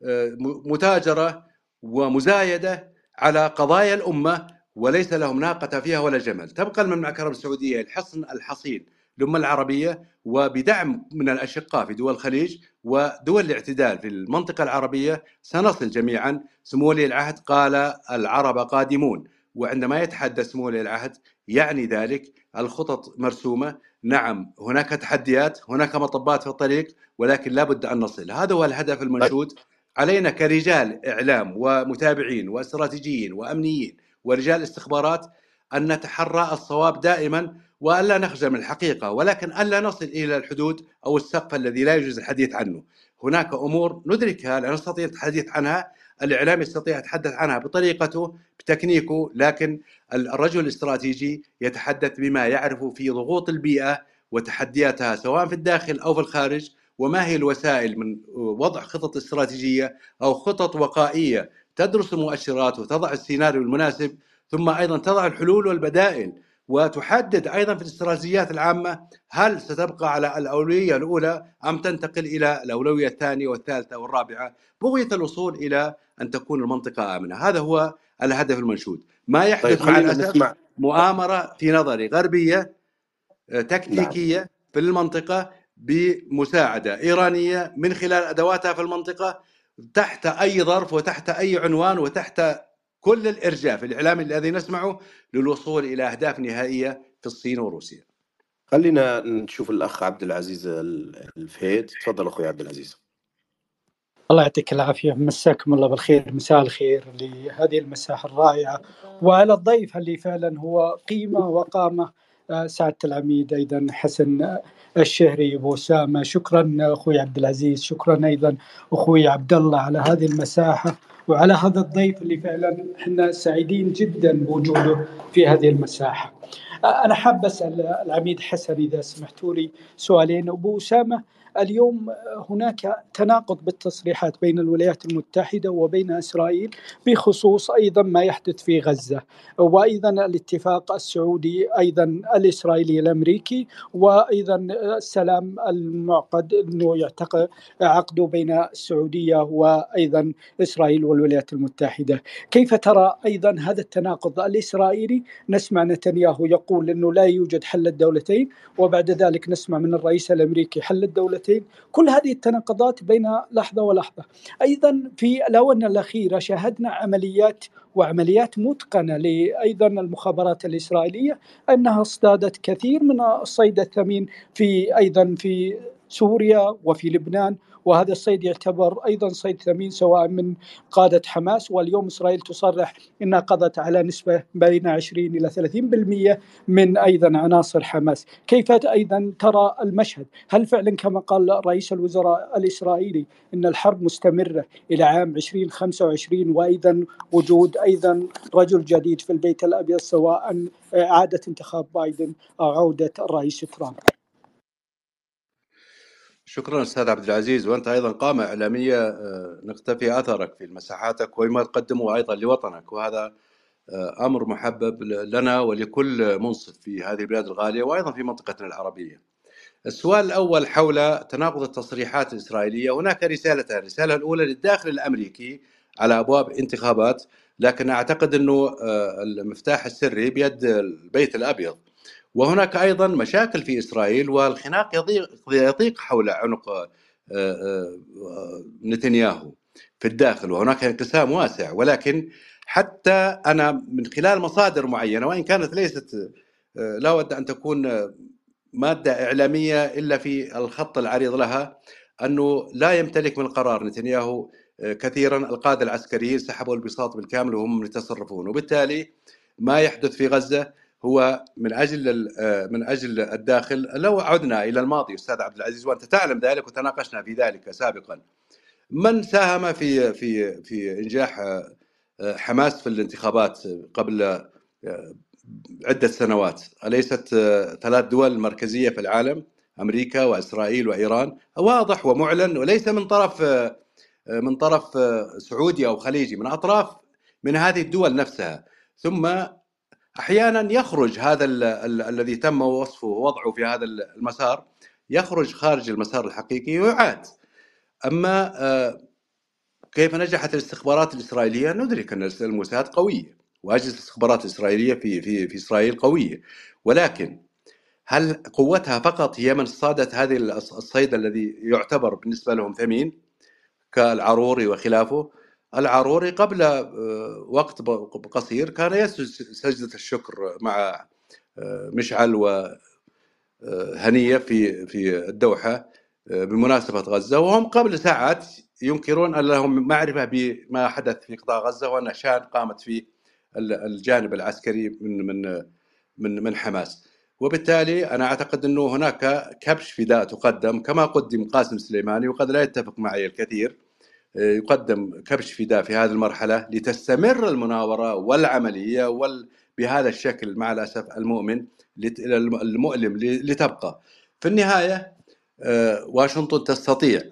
ومتاجرة ومزايدة على قضايا الأمة وليس لهم ناقة فيها ولا جمل، تبقى المملكة العربية السعودية الحصن الحصين للأمة العربية وبدعم من الأشقاء في دول الخليج ودول الاعتدال في المنطقة العربية سنصل جميعا، سمو ولي العهد قال العرب قادمون، وعندما يتحدث سمو ولي العهد يعني ذلك. الخطط مرسومة، نعم هناك تحديات، هناك مطبات في الطريق ولكن لابد أن نصل، هذا هو الهدف المنشود. علينا كرجال إعلام ومتابعين واستراتيجيين وأمنيين ورجال استخبارات أن نتحرى الصواب دائما والا نخجل من الحقيقة ولكن الا نصل إلى الحدود أو السقف الذي لا يجوز الحديث عنه. هناك أمور ندركها لا نستطيع الحديث عنها، الإعلام يستطيع يتحدث عنها بطريقته بتكنيكه لكن الرجل الاستراتيجي يتحدث بما يعرف في ضغوط البيئة وتحدياتها سواء في الداخل أو في الخارج وما هي الوسائل من وضع خطط استراتيجية أو خطط وقائية تدرس المؤشرات وتضع السيناريو المناسب ثم أيضا تضع الحلول والبدائل وتحدد أيضا في الاستراتيجيات العامة هل ستبقى على الأولوية الأولى أم تنتقل إلى الأولوية الثانية والثالثة والرابعة بغية الوصول إلى أن تكون المنطقة آمنة، هذا هو الهدف المنشود، ما يحدث طيب مع نسمع. مؤامرة في نظري غربية آه، تكتيكية في المنطقة بمساعدة إيرانية من خلال أدواتها في المنطقة تحت أي ظرف وتحت أي عنوان وتحت كل الإرجاف الإعلامي الذي نسمعه للوصول إلى أهداف نهائية في الصين وروسيا. خلينا نشوف الأخ عبد العزيز الفهيد. تفضل أخوي عبد العزيز. الله يعطيك العافية. مساكم الله بالخير. مساء الخير لهذه المساحة الرائعة. وعلى الضيف اللي فعلا هو قيمة وقامة آه، سعادة العميد أيضا حسن آه، الشهري أبو أسامة. شكرا أخوي عبد العزيز. شكرا أيضا أخوي عبد الله على هذه المساحة. وعلى هذا الضيف اللي فعلا إحنا سعيدين جدا بوجوده في هذه المساحة. آه، أنا حاب أسأل العميد حسن إذا سمحتوا لي سؤالين. أبو أسامة اليوم هناك تناقض بالتصريحات بين الولايات المتحدة وبين إسرائيل بخصوص أيضا ما يحدث في غزة وأيضا الاتفاق السعودي أيضا الإسرائيلي الأمريكي وأيضا السلام المعقد إنه يعتقد عقده بين السعودية وأيضا إسرائيل والولايات المتحدة، كيف ترى أيضا هذا التناقض الإسرائيلي؟ نسمع نتنياهو يقول إنه لا يوجد حل الدولتين وبعد ذلك نسمع من الرئيس الأمريكي حل الدولتين الدولتين كل هذه التناقضات بين لحظة ولحظة. أيضا في الآونة الأخيرة شاهدنا عمليات وعمليات متقنة لأيضا المخابرات الإسرائيلية أنها اصطادت كثير من الصيد الثمين في أيضا في سوريا وفي لبنان وهذا الصيد يعتبر أيضا صيد ثمين سواء من قادة حماس واليوم إسرائيل تصرح إنها قضت على نسبة بين 20 إلى 30% من أيضا عناصر حماس، كيف أيضا ترى المشهد؟ هل فعلا كما قال رئيس الوزراء الإسرائيلي إن الحرب مستمرة إلى عام 2025 وأيضا وجود أيضا رجل جديد في البيت الأبيض سواء اعاده انتخاب بايدن أو عودة الرئيس ترامب؟ شكرا أستاذ عبد العزيز وأنت أيضا قامه إعلامية آه، نقتفي أثرك في مساحاتك وما تقدمه أيضا لوطنك وهذا آه، أمر محبب لنا ولكل منصف في هذه البلاد الغالية وأيضا في منطقتنا العربية. السؤال الأول حول تناقض التصريحات الإسرائيلية، هناك رسالتان، الرسالة الأولى للداخل الأمريكي على أبواب انتخابات، لكن أعتقد إنه آه، المفتاح السري بيد البيت الأبيض. وهناك أيضا مشاكل في إسرائيل والخناق يضيق يضيق حول عنق آه، آه، نتنياهو في الداخل وهناك انقسام واسع. ولكن حتى أنا من خلال مصادر معينة وإن كانت ليست آه، لا اود أن تكون مادة إعلامية إلا في الخط العريض لها أنه لا يمتلك من قرار نتنياهو كثيرا القادة العسكريين سحبوا البساط بالكامل وهم يتصرفون. وبالتالي ما يحدث في غزة هو من أجل آه، من أجل الداخل. لو عدنا إلى الماضي أستاذ عبد العزيز وأنت تعلم ذلك وتناقشنا في ذلك سابقا من ساهم في في في إنجاح آه، حماس في الانتخابات قبل آه، عدة سنوات؟ أليست ثلاث دول مركزية في العالم أمريكا وإسرائيل وإيران؟ واضح ومعلن وليس من طرف من طرف سعودي أو خليجي من أطراف من هذه الدول نفسها. ثم أحيانا يخرج هذا ال ال الذي تم وصفه ووضعه في هذا المسار يخرج خارج المسار الحقيقي ويعاد. أما كيف نجحت الاستخبارات الإسرائيلية؟ ندرك أن الموساد قوية واجهزه الاستخبارات الإسرائيلية في في في إسرائيل قوية. ولكن هل قوتها فقط هي من صادت هذه الصيد الذي يعتبر بالنسبة لهم ثمين كالعروري وخلافه؟ العروري قبل آه، وقت قصير كان يسجد سجدة الشكر مع آه، مشعل وهنية آه، في في الدوحة بمناسبة غزة. وهم قبل ساعات ينكرون أن لهم معرفة بما حدث في قطاع غزة وأن شان قامت في الجانب العسكري من من من من حماس. وبالتالي أنا أعتقد أنه هناك كبش فداء تقدم كما قدم قاسم سليماني وقد لا يتفق معي الكثير. يقدم كبش فداء في هذه المرحلة لتستمر المناورة والعملية وال بهذا الشكل مع الأسف المؤمن المؤلم لتبقى. في النهاية آه، واشنطن تستطيع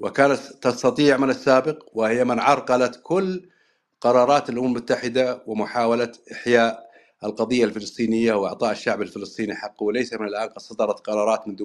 وكانت تستطيع من السابق وهي من عرقلت كل قرارات الأمم المتحدة ومحاولة إحياء القضية الفلسطينية وإعطاء الشعب الفلسطيني حقه. وليس من الآن قد صدرت قرارات منذ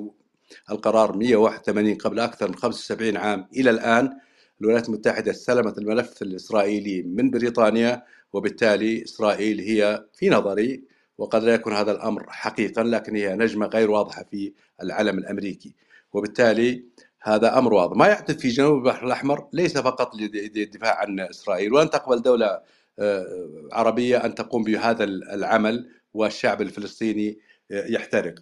القرار 181 قبل أكثر من 75 عام إلى الآن. الولايات المتحدة استلمت الملف الإسرائيلي من بريطانيا وبالتالي إسرائيل هي في نظري وقد لا يكون هذا الأمر حقيقا لكن هي نجمة غير واضحة في العلم الأمريكي. وبالتالي هذا أمر واضح. ما يحدث في جنوب البحر الأحمر ليس فقط للدفاع عن إسرائيل. ولن تقبل دولة آه، عربية أن تقوم بهذا العمل والشعب الفلسطيني يحترق.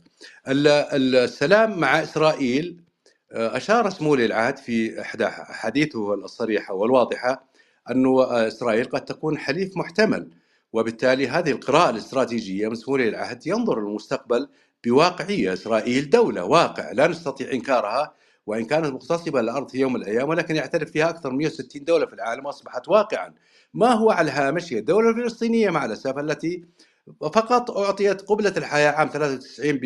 السلام مع إسرائيل أشار سمو العهد في إحدى حديثه الصريحة والواضحة أن إسرائيل قد تكون حليف محتمل وبالتالي هذه القراءة الاستراتيجية من سمو العهد ينظر للمستقبل بواقعية. إسرائيل دولة واقع لا نستطيع إنكارها وإن كانت مغتصبة للأرض في يوم من الأيام ولكن يعترف فيها أكثر من 160 دولة في العالم وأصبحت واقعا. ما هو على الهامش هي؟ الدولة الفلسطينية مع الأسف التي فقط أعطيت قبلة الحياة عام 93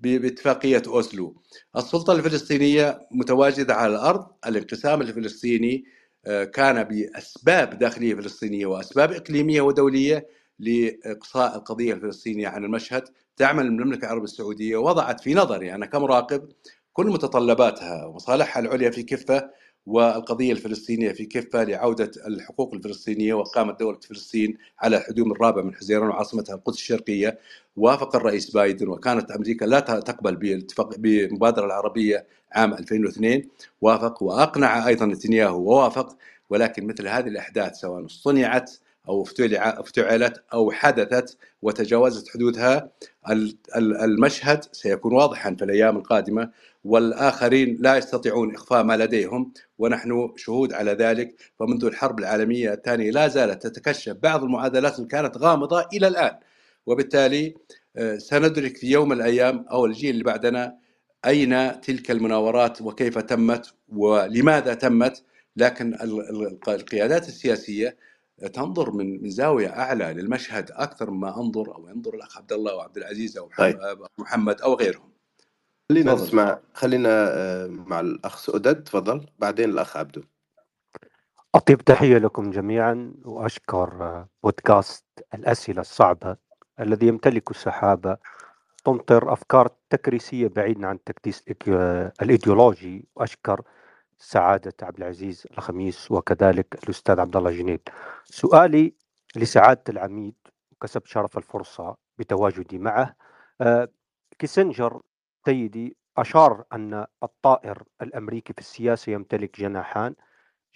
باتفاقية أوسلو. السلطة الفلسطينية متواجدة على الأرض. الانقسام الفلسطيني آه، كان بأسباب داخلية فلسطينية وأسباب إقليمية ودولية لإقصاء القضية الفلسطينية عن المشهد. تعمل المملكة العربية السعودية وضعت في نظري أنا كمراقب كل متطلباتها ومصالحها العليا في كفة والقضية الفلسطينية في كفة لعودة الحقوق الفلسطينية وقامت دولة فلسطين على الحدود الرابع من حزيران وعاصمتها القدس الشرقية. وافق الرئيس بايدن وكانت أمريكا لا تقبل بالمبادرة العربية عام 2002 وافق وأقنع أيضا نتنياهو ووافق ولكن مثل هذه الأحداث سواء صنعت أو افتعلت أو حدثت وتجاوزت حدودها المشهد سيكون واضحا في الأيام القادمة. والآخرين لا يستطيعون إخفاء ما لديهم ونحن شهود على ذلك. فمنذ الحرب العالمية الثانية لا زالت تتكشف بعض المعادلات اللي كانت غامضة إلى الآن. وبالتالي آه، سندرك في يوم من الأيام أو الجيل اللي بعدنا أين تلك المناورات وكيف تمت ولماذا تمت؟ لكن القيادات السياسية تنظر من زاوية أعلى للمشهد أكثر مما أنظر أو ينظر الأخ عبد الله أو عبد العزيز أو طيب. محمد أو غيرهم. خلينا نسمع خلينا آه، مع الأخ سؤدد. تفضل. بعدين الأخ عبدو. أطيب تحية لكم جميعا وأشكر آه، بودكاست الأسئلة الصعبة الذي يمتلك السحابة. تمطر أفكار تكريسية بعيدا عن التكديس الإيديولوجي. وأشكر سعادة عبد العزيز الخميس وكذلك الأستاذ عبد الله جنيد. سؤالي لسعادة العميد وكسبت شرف الفرصة بتواجدي معه. آه، كيسنجر سيدي أشار أن الطائر الأمريكي في السياسة يمتلك جناحان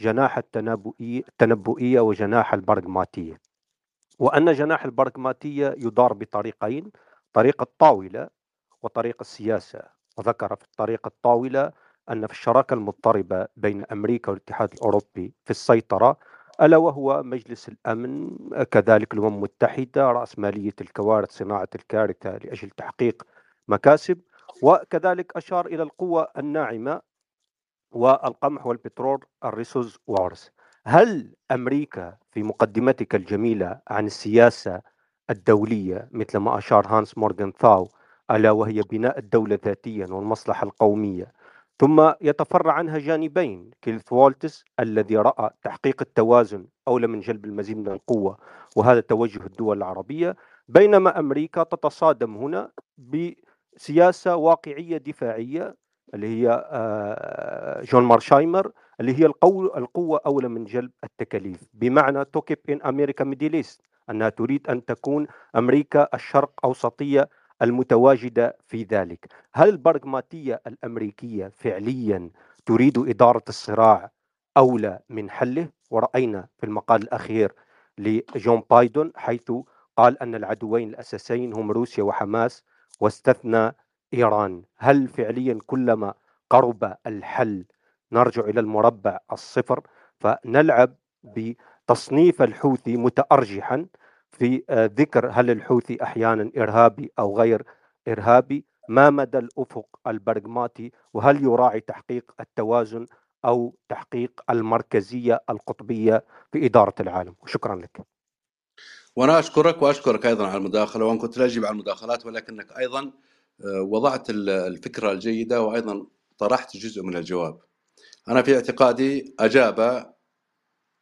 جناح التنبؤية وجناح البرغماتية. وأن جناح البرغماتية يدار بطريقين طريق الطاولة وطريق السياسة. وذكر في الطريق الطاولة أن في الشراكة المضطربة بين أمريكا والاتحاد الأوروبي في السيطرة ألا وهو مجلس الأمن كذلك الأمم المتحدة رأسمالية الكوارث صناعة الكارثة لأجل تحقيق مكاسب. وكذلك أشار إلى القوة الناعمة والقمح والبترول ال resource wars هل أمريكا في مقدمتك الجميلة عن السياسة الدولية مثل ما أشار هانس مورغانثاو ألا وهي بناء الدولة ذاتيا والمصلحة القومية؟ ثم يتفرع عنها جانبين كينيث والتز الذي رأى تحقيق التوازن أولى من جلب المزيد من القوة وهذا توجه الدول العربية بينما أمريكا تتصادم هنا بسياسة واقعية دفاعية اللي هي آه، جون ميرشايمر اللي هي القوة أولى من جلب التكاليف. بمعنى to keep in America Middle East أنها تريد أن تكون أمريكا الشرق أوسطية المتواجدة في ذلك. هل البرغماتية الأمريكية فعليا تريد إدارة الصراع أولى من حله؟ ورأينا في المقال الأخير لجو بايدن حيث قال أن العدوين الأساسيين هم روسيا وحماس واستثنى إيران. هل فعليا كلما قرب الحل نرجع إلى المربع الصفر فنلعب بتصنيف الحوثي متأرجحا في آه، ذكر هل الحوثي أحيانا إرهابي أو غير إرهابي ما مدى الأفق البرغماتي وهل يراعي تحقيق التوازن أو تحقيق المركزية القطبية في إدارة العالم وشكرا لك وأنا أشكرك وأشكرك أيضا على المداخلة وان كنت لا على المداخلات ولكنك أيضا آه، وضعت الفكرة الجيدة وأيضا طرحت جزء من الجواب. أنا في اعتقادي أجاب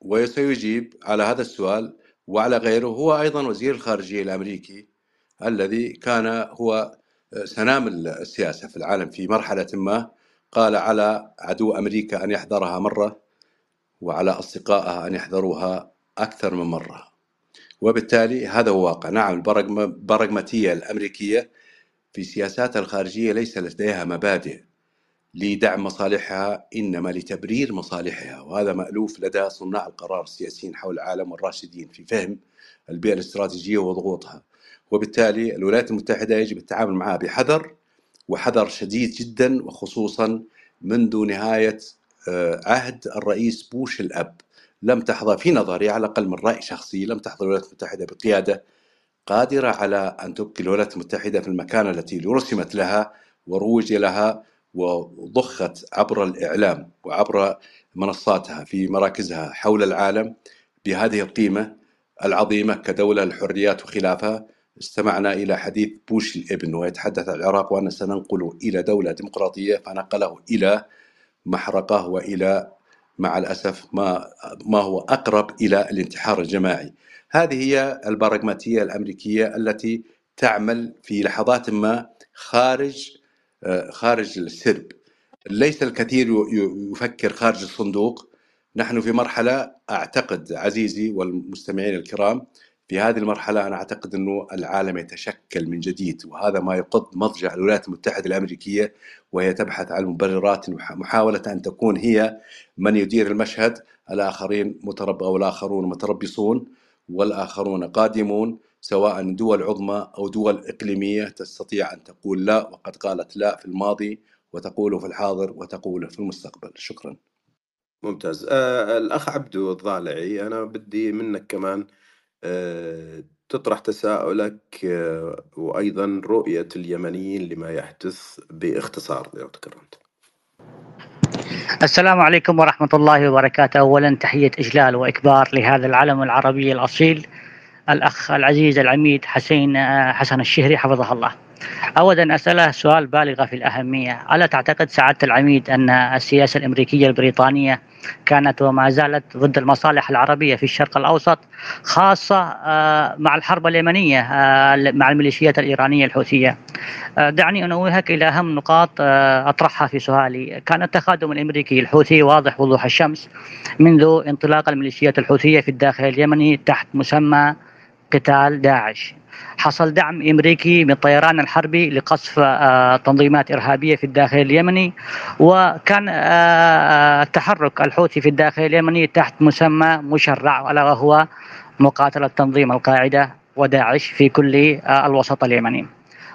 وسيجيب على هذا السؤال وعلى غيره هو أيضا وزير الخارجية الأمريكي الذي كان هو آه، سنام السياسة في العالم في مرحلة ما قال على عدو أمريكا أن يحذرها مرة وعلى اصدقائها أن يحذروها أكثر من مرة. وبالتالي هذا هو واقع نعم البراغماتية الأمريكية في سياساتها الخارجية ليس لديها مبادئ لدعم مصالحها إنما لتبرير مصالحها وهذا مألوف لدى صناع القرار السياسيين حول العالم والراشدين في فهم البيئة الاستراتيجية وضغوطها. وبالتالي الولايات المتحدة يجب التعامل معها بحذر وحذر شديد جدا وخصوصا منذ نهاية آه، عهد الرئيس بوش الأب. لم تحظى في نظري على الأقل من رأي شخصي لم تحظى الولايات المتحدة بقيادة قادرة على أن تبقي الولايات المتحدة في المكانة التي رسمت لها وروج لها وضخت عبر الإعلام وعبر منصاتها في مراكزها حول العالم بهذه القيمة العظيمة كدولة الحريات وخلافها استمعنا إلى حديث بوش الإبن ويتحدث عن العراق وأن سننقل إلى دولة ديمقراطية فنقله إلى محرقة وإلى مع الأسف ما ما هو أقرب إلى الانتحار الجماعي. هذه هي البراغماتية الأمريكية التي تعمل في لحظات ما خارج خارج السرب. ليس الكثير يفكر خارج الصندوق. نحن في مرحلة أعتقد عزيزي والمستمعين الكرام في هذه المرحلة أنا أعتقد أنه العالم يتشكل من جديد وهذا ما يقض مضجع الولايات المتحدة الأمريكية وهي تبحث عن مبررات محاولة أن تكون هي من يدير المشهد الآخرين مترب أو الآخرون متربصون والآخرون قادمون سواء دول عظمى أو دول إقليمية تستطيع أن تقول لا وقد قالت لا في الماضي وتقول في الحاضر وتقول في المستقبل. شكرا. ممتاز. آه الأخ عبدو الضالعي أنا بدي منك كمان آه تطرح تساؤلك آه وأيضا رؤية اليمنيين لما يحدث باختصار لو تكرمت السلام عليكم ورحمة الله وبركاته. أولا تحية إجلال وإكبار لهذا العلم العربي الأصيل. الأخ العزيز العميد حسين آه، حسن الشهري حفظه الله. أولا أسأله سؤال بالغ في الأهمية. ألا تعتقد سعادة العميد أن السياسة الأمريكية البريطانية كانت وما زالت ضد المصالح العربية في الشرق الأوسط خاصة آه، مع الحرب اليمنية آه، مع الميليشيات الإيرانية الحوثية؟ آه، دعني أنوهك إلى أهم نقاط أطرحها في سؤالي. كان التقادم الأمريكي الحوثي واضح وضوح الشمس منذ انطلاق الميليشيات الحوثية في الداخل اليمني تحت مسمى قتال داعش. حصل دعم أمريكي من الطيران الحربي لقصف آه، تنظيمات إرهابية في الداخل اليمني وكان آه، آه، التحرك الحوثي في الداخل اليمني تحت مسمى مشرع الا وهو مقاتله تنظيم القاعدة وداعش في كل الوسط اليمني.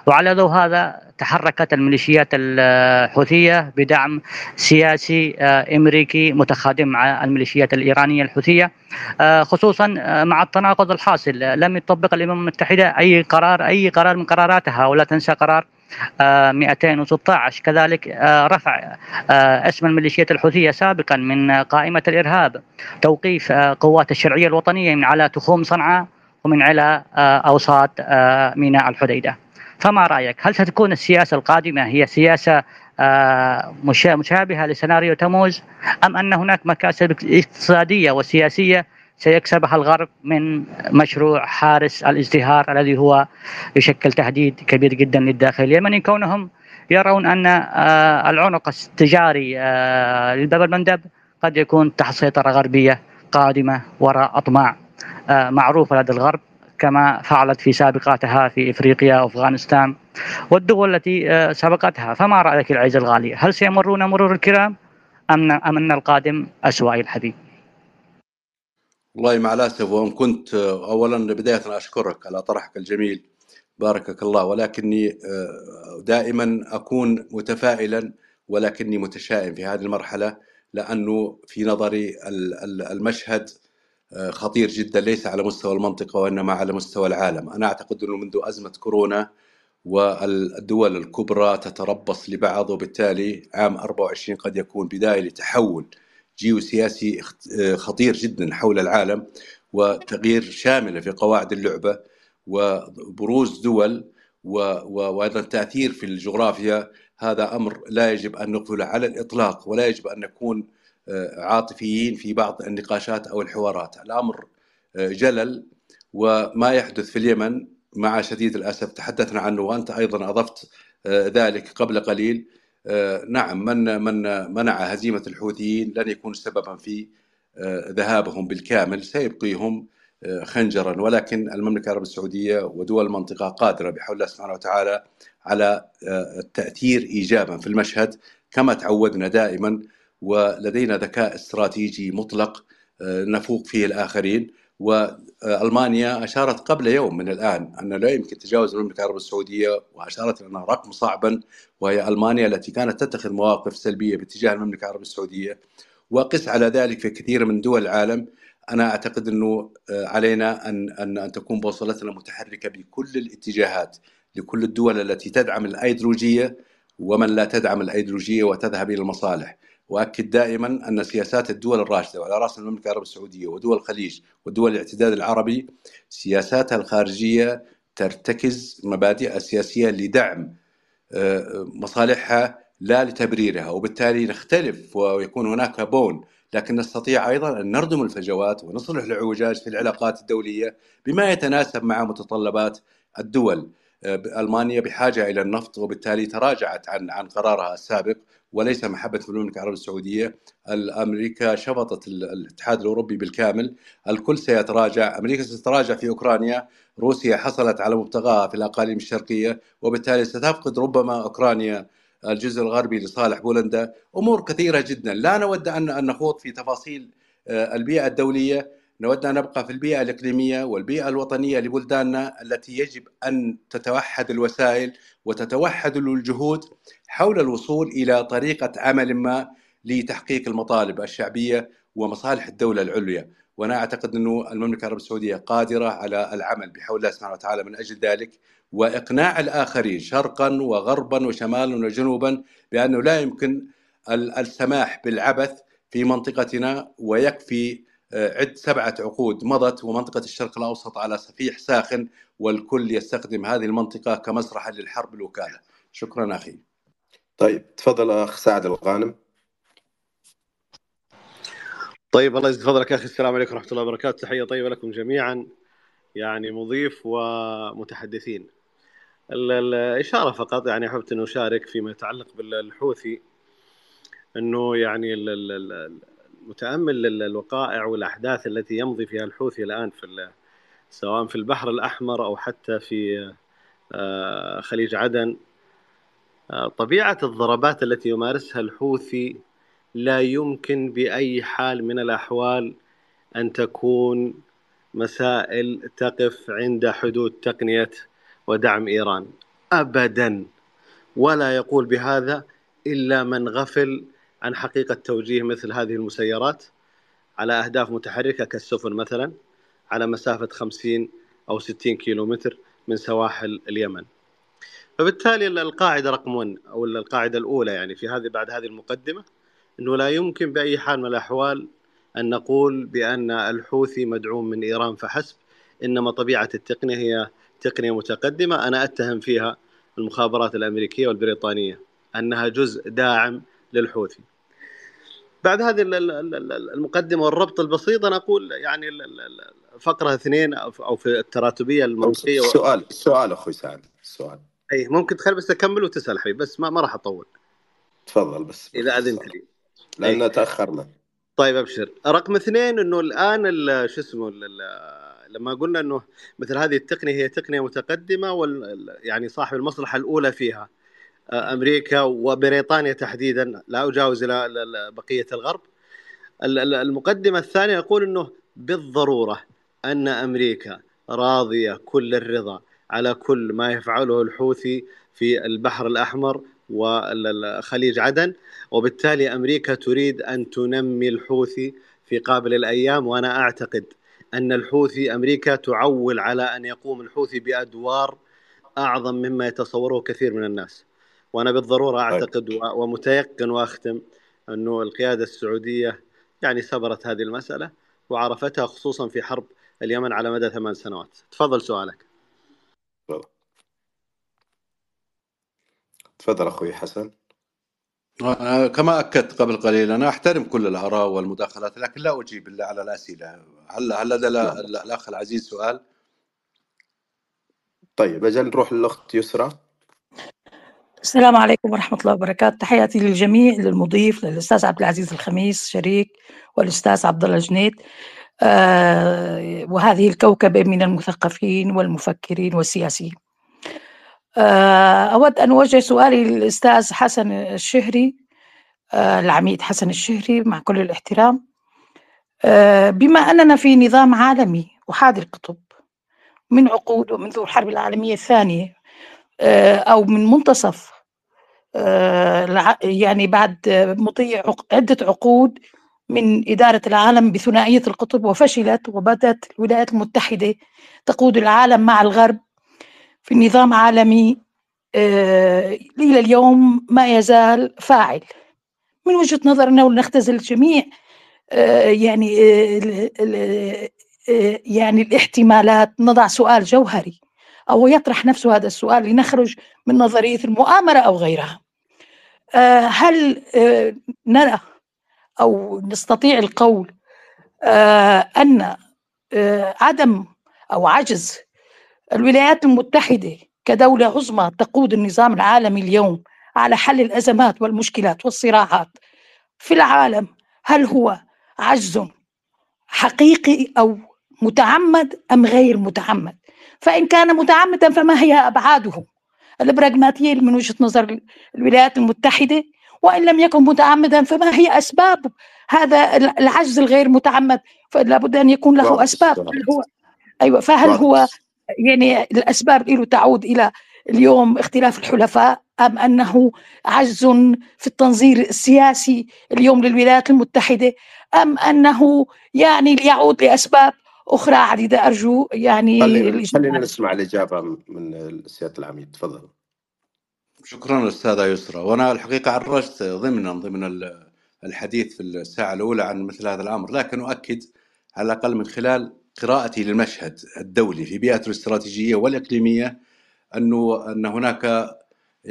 وعلى ضوء هذا تحركت الميليشيات الحوثية بدعم سياسي آه، أمريكي متخادم مع الميليشيات الإيرانية الحوثية. آه، خصوصا آه، مع التناقض الحاصل. لم يطبق الامم المتحدة أي قرار أي قرار من قراراتها ولا تنسى قرار 216 كذلك رفع اسم الميليشيات الحوثية سابقا من قائمة الإرهاب توقيف قوات الشرعية الوطنية من على تخوم صنعاء ومن على أوساط ميناء الحديدة. فما رأيك؟ هل ستكون السياسة القادمة هي سياسة مشابهة لسيناريو تموز؟ أم أن هناك مكاسب اقتصادية وسياسية سيكسبها الغرب من مشروع حارس الازدهار الذي هو يشكل تهديد كبير جدا للداخل اليمني؟ كونهم يرون أن العنق التجاري للباب المندب قد يكون تحت سيطرة غربية قادمة وراء أطماع معروفة لدى الغرب. كما فعلت في سابقاتها في إفريقيا وافغانستان والدول التي سبقتها. فما رأيك العز الغالي؟ هل سيمرون مرور الكرام أم أم أن القادم أسوأ الحبيب والله مع الأسف وإن كنت اولا بداية أشكرك على طرحك الجميل. باركك الله. ولكني دائما أكون متفائلا ولكني متشائم في هذه المرحلة لأنه في نظري المشهد خطير جدا ليس على مستوى المنطقة وإنما على مستوى العالم. أنا أعتقد أنه منذ أزمة كورونا والدول الكبرى تتربص لبعض وبالتالي عام 24 قد يكون بداية لتحول جيوسياسي خطير جدا حول العالم وتغيير شامل في قواعد اللعبة وبروز دول وأيضا تأثير في الجغرافيا. هذا أمر لا يجب أن نغفله على الإطلاق ولا يجب أن نكون عاطفيين في بعض النقاشات أو الحوارات، الأمر جلل وما يحدث في اليمن مع شديد الأسف. تحدثنا عنه وأنت أيضا أضفت ذلك قبل قليل. نعم من من منع هزيمة الحوثيين لن يكون سببا في ذهابهم بالكامل. سيبقيهم خنجرا. ولكن المملكة العربية السعودية ودول المنطقة قادرة بحول الله سبحانه وتعالى على التأثير ايجابا في المشهد كما تعودنا دائما ولدينا ذكاء استراتيجي مطلق نفوق فيه الآخرين. وألمانيا أشارت قبل يوم من الآن أن لا يمكن تجاوز المملكة العربية السعودية وأشارت أنها رقم صعبا وهي ألمانيا التي كانت تتخذ مواقف سلبية باتجاه المملكة العربية السعودية. وقس على ذلك في كثير من دول العالم. أنا أعتقد أنه علينا أن أن أن تكون بوصلتنا متحركة بكل الاتجاهات لكل الدول التي تدعم الأيديولوجية ومن لا تدعم الأيديولوجية وتذهب إلى المصالح. وأكد دائما أن سياسات الدول الراشدة وعلى رأس المملكة العربية السعودية ودول الخليج ودول الاعتداد العربي سياساتها الخارجية ترتكز مبادئها السياسيه لدعم مصالحها لا لتبريرها وبالتالي نختلف ويكون هناك بون لكن نستطيع أيضا أن نردم الفجوات ونصلح الاعوجاج في العلاقات الدولية بما يتناسب مع متطلبات الدول. ألمانيا بحاجة إلى النفط وبالتالي تراجعت عن عن قرارها السابق وليس محبة المملكه العربيه السعودية، أمريكا شفطت الاتحاد الأوروبي بالكامل، الكل سيتراجع، أمريكا ستتراجع في أوكرانيا، روسيا حصلت على مبتغاها في الأقاليم الشرقية وبالتالي ستفقد ربما أوكرانيا الجزء الغربي لصالح بولندا، أمور كثيرة جدا، لا نود ان نخوض في تفاصيل البيئة الدولية، نود أن نبقى في البيئة الإقليمية والبيئة الوطنية لبلداننا التي يجب أن تتوحد الوسائل وتتوحد الجهود حول الوصول إلى طريقة عمل ما لتحقيق المطالب الشعبية ومصالح الدولة العليا. وأنا أعتقد أنه المملكة العربية السعودية قادرة على العمل بحول الله سبحانه وتعالى. من أجل ذلك وإقناع الآخرين شرقا وغربا وشمالا وجنوبا بأنه لا يمكن السماح بالعبث في منطقتنا ويكفي عد سبعة عقود مضت ومنطقة الشرق الأوسط على صفيح ساخن والكل يستخدم هذه المنطقة كمسرح للحرب الوكالة. شكرا أخي. طيب تفضل أخ سعد الغانم. طيب الله يجزيك فضلك أخي. السلام عليكم ورحمة الله وبركاته. تحية طيبة لكم جميعا. يعني مضيف ومتحدثين. الإشارة فقط يعني أحببت انه أشارك فيما يتعلق بالحوثي. أنه يعني متأمل الوقائع والأحداث التي يمضي فيها الحوثي الآن في سواء في البحر الأحمر أو حتى في خليج عدن. طبيعة الضربات التي يمارسها الحوثي لا يمكن بأي حال من الأحوال أن تكون مسائل تقف عند حدود تقنية ودعم إيران. ابدا. ولا يقول بهذا إلا من غفل عن حقيقة توجيه مثل هذه المسيرات على أهداف متحركة كالسفن مثلا على مسافة 50 أو 60 كيلومتر من سواحل اليمن. فبالتالي القاعدة رقم 1 أو القاعدة الأولى يعني في هذه بعد هذه المقدمة إنه لا يمكن بأي حال من الأحوال أن نقول بأن الحوثي مدعوم من إيران فحسب إنما طبيعة التقنية هي تقنية متقدمة أنا أتهم فيها المخابرات الأمريكية والبريطانية أنها جزء داعم للحوثي. بعد هذه المقدمة والربط البسيط أنا أقول يعني فقرة اثنين أو في التراتبية المنطقيه سؤال سؤال أخوي سعد سؤال. اي ممكن تخلي بس اكمل وتسأل حبيبي بس ما, ما راح أطول. تفضل بس. إذا أذنت لي. لأن تأخرنا. طيب أبشر. رقم اثنين إنه الآن شو اسمه لما قلنا إنه مثل هذه التقنية هي تقنية متقدمة وال يعني صاحب المصلحة الأولى فيها. أمريكا وبريطانيا تحديدا لا أجاوز إلى بقية الغرب. المقدمة الثانية يقول إنه بالضرورة أن أمريكا راضية كل الرضا على كل ما يفعله الحوثي في البحر الأحمر وخليج عدن وبالتالي أمريكا تريد أن تنمي الحوثي في قابل الأيام. وأنا أعتقد أن الحوثي أمريكا تعول على أن يقوم الحوثي بأدوار أعظم مما يتصوره كثير من الناس. وأنا بالضرورة طيب. أعتقد ومتيقن وأختم أنه القيادة السعودية يعني سبرت هذه المسألة وعرفتها خصوصا في حرب اليمن على مدى ثمان سنوات. تفضل سؤالك. تفضل. أخوي حسن. آه، كما أكدت قبل قليل أنا أحترم كل الآراء والمداخلات لكن لا أجيب إلا على الأسئلة. هل هل لدى الأخ العزيز سؤال؟ طيب أجل نروح للأخت يسرى. السلام عليكم ورحمة الله وبركاته. تحياتي للجميع للمضيف للأستاذ عبد العزيز الخميس شريك والأستاذ عبد الله جنيد آه وهذه الكوكبة من المثقفين والمفكرين والسياسيين. آه أود أن أوجه سؤالي للأستاذ حسن الشهري آه العميد حسن الشهري مع كل الاحترام. آه بما أننا في نظام عالمي أحادي القطب من عقود ومنذ الحرب العالمية الثانية أو من منتصف. آه، يعني بعد مضي عدة عقود من إدارة العالم بثنائية القطب وفشلت وبدأت الولايات المتحدة تقود العالم مع الغرب في نظام عالمي آه، إلى اليوم ما يزال فاعل. من وجهة نظرنا ونختزل الجميع يعني يعني الاحتمالات نضع سؤال جوهري. أو يطرح نفسه هذا السؤال لنخرج من نظرية المؤامرة أو غيرها. آه، هل آه، نرى أو نستطيع القول آه، أن عدم أو عجز الولايات المتحدة كدولة عظمى تقود النظام العالمي اليوم على حل الأزمات والمشكلات والصراعات في العالم هل هو عجز حقيقي أو متعمد أم غير متعمد؟ فإن كان متعمدا فما هي أبعاده. البراغماتية من وجهة نظر الولايات المتحدة وإن لم يكن متعمدا فما هي أسباب هذا العجز الغير متعمد فلا بد أن يكون له أسباب. هو أيوة فهل هو يعني الأسباب له تعود إلى اليوم اختلاف الحلفاء أم أنه عجز في التنظير السياسي اليوم للولايات المتحدة أم أنه يعني يعود لأسباب أخرى عديدة أرجو يعني خلينا نسمع الإجابة من سياده العميد تفضل. شكرا أستاذة يسرى. وأنا الحقيقة عرجت ضمنا ضمن الحديث في الساعة الأولى عن مثل هذا الأمر لكن أؤكد على الأقل من خلال قراءتي للمشهد الدولي في بيئته الاستراتيجية والإقليمية انه أن هناك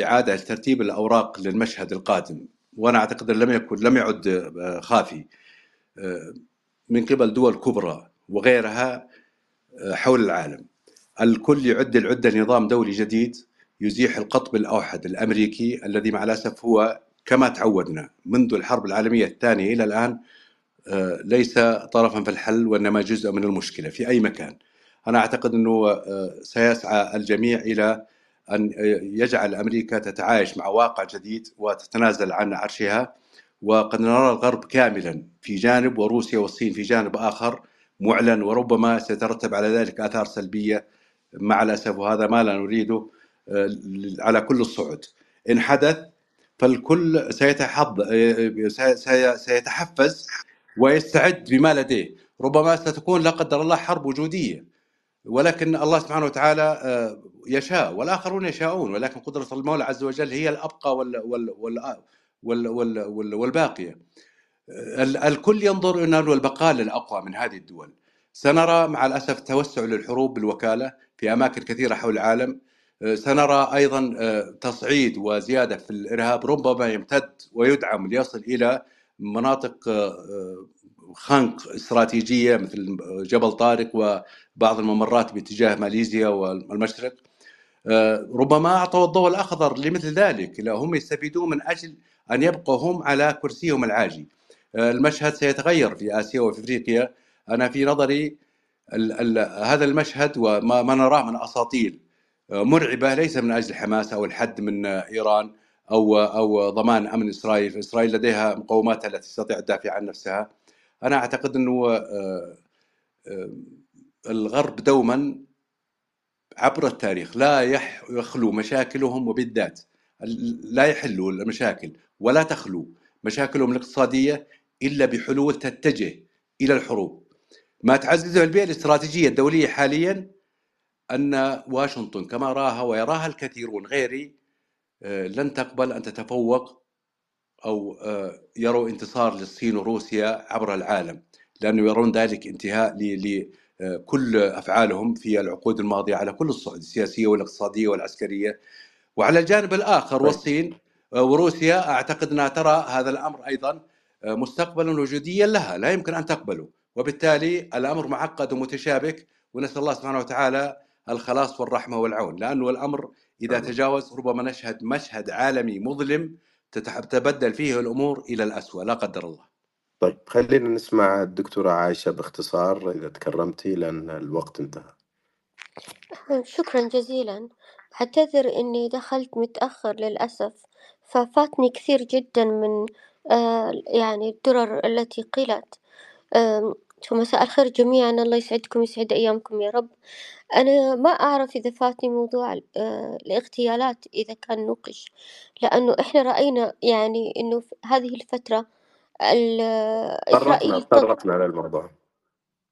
إعادة لترتيب الأوراق للمشهد القادم. وأنا أعتقد لم يكن لم يعد خافي. من قبل دول كبرى وغيرها آه، حول العالم. الكل يعد العدة لنظام دولي جديد يزيح القطب الأوحد الأمريكي الذي مع الأسف هو كما تعودنا منذ الحرب العالمية الثانية إلى الآن آه، ليس طرفا في الحل وإنما جزء من المشكلة في أي مكان. أنا أعتقد أنه آه، سيسعى الجميع إلى أن يجعل أمريكا تتعايش مع واقع جديد وتتنازل عن عرشها. وقد نرى الغرب كاملا في جانب وروسيا والصين في جانب آخر. معلن وربما سيترتب على ذلك آثار سلبية. مع الأسف وهذا ما لا نريده آه، على كل الصعد إن حدث فالكل سيتحض سيتحفز ويستعد بما لديه. ربما ستكون لا قدر الله حرب وجودية. ولكن الله سبحانه وتعالى آه، يشاء والآخرون يشاءون. ولكن قدرة المولى عز وجل هي الأبقى وال وال وال وال وال والباقية. الكل ينظر إلى البقاء للأقوى من هذه الدول. سنرى مع الأسف توسع للحروب بالوكالة في أماكن كثيرة حول العالم. سنرى أيضا تصعيد وزيادة في الإرهاب ربما يمتد ويدعم ليصل إلى مناطق خنق استراتيجية مثل جبل طارق وبعض الممرات باتجاه ماليزيا والمشرق. ربما أعطوا الضوء الأخضر لمثل ذلك هم يستفيدون من أجل أن يبقوا هم على كرسيهم العاجي. المشهد سيتغير في آسيا وفي أفريقيا أنا في نظري ال ال هذا المشهد وما ما نراه من أساطيل مرعبة ليس من أجل حماس أو الحد من إيران أو أو ضمان أمن إسرائيل، إسرائيل لديها مقوماتها التي تستطيع الدافع عن نفسها. أنا أعتقد أنه آه، آه، الغرب دوما عبر التاريخ لا يخلو مشاكلهم وبالذات لا يحلوا المشاكل ولا تخلو مشاكلهم الاقتصادية إلا بحلول تتجه إلى الحروب. ما تعززه البيئة الاستراتيجية الدولية حاليا أن واشنطن كما راها ويراها الكثيرون غيري آه، لن تقبل أن تتفوق أو آه، يروا انتصار للصين وروسيا عبر العالم لأنه يرون ذلك انتهاء لكل آه، أفعالهم في العقود الماضية على كل الصعد السياسية والاقتصادية والعسكرية وعلى الجانب الآخر طيب. والصين وروسيا أعتقد أنها ترى هذا الأمر أيضا مستقبلا وجوديا لها لا يمكن أن تقبله. وبالتالي الأمر معقد ومتشابك ونسأل الله سبحانه وتعالى الخلاص والرحمة والعون. لأنه الأمر إذا تجاوز ربما نشهد مشهد عالمي مظلم تتبدل فيه الأمور إلى الاسوء لا قدر الله. طيب خلينا نسمع الدكتورة عائشة باختصار إذا تكرمتي لأن الوقت انتهى. شكرا جزيلا. أعتذر إني دخلت متأخر للأسف ففاتني كثير جدا من آه، يعني الدرر التي قيلت. فمساء الخير جميعا. الله يسعدكم ويسعد أيامكم يا رب. أنا ما أعرف إذا فاتني موضوع آه، الاغتيالات إذا كان نوقش. لأنه إحنا رأينا يعني إنه في هذه الفترة تطرقنا تطرقنا للموضوع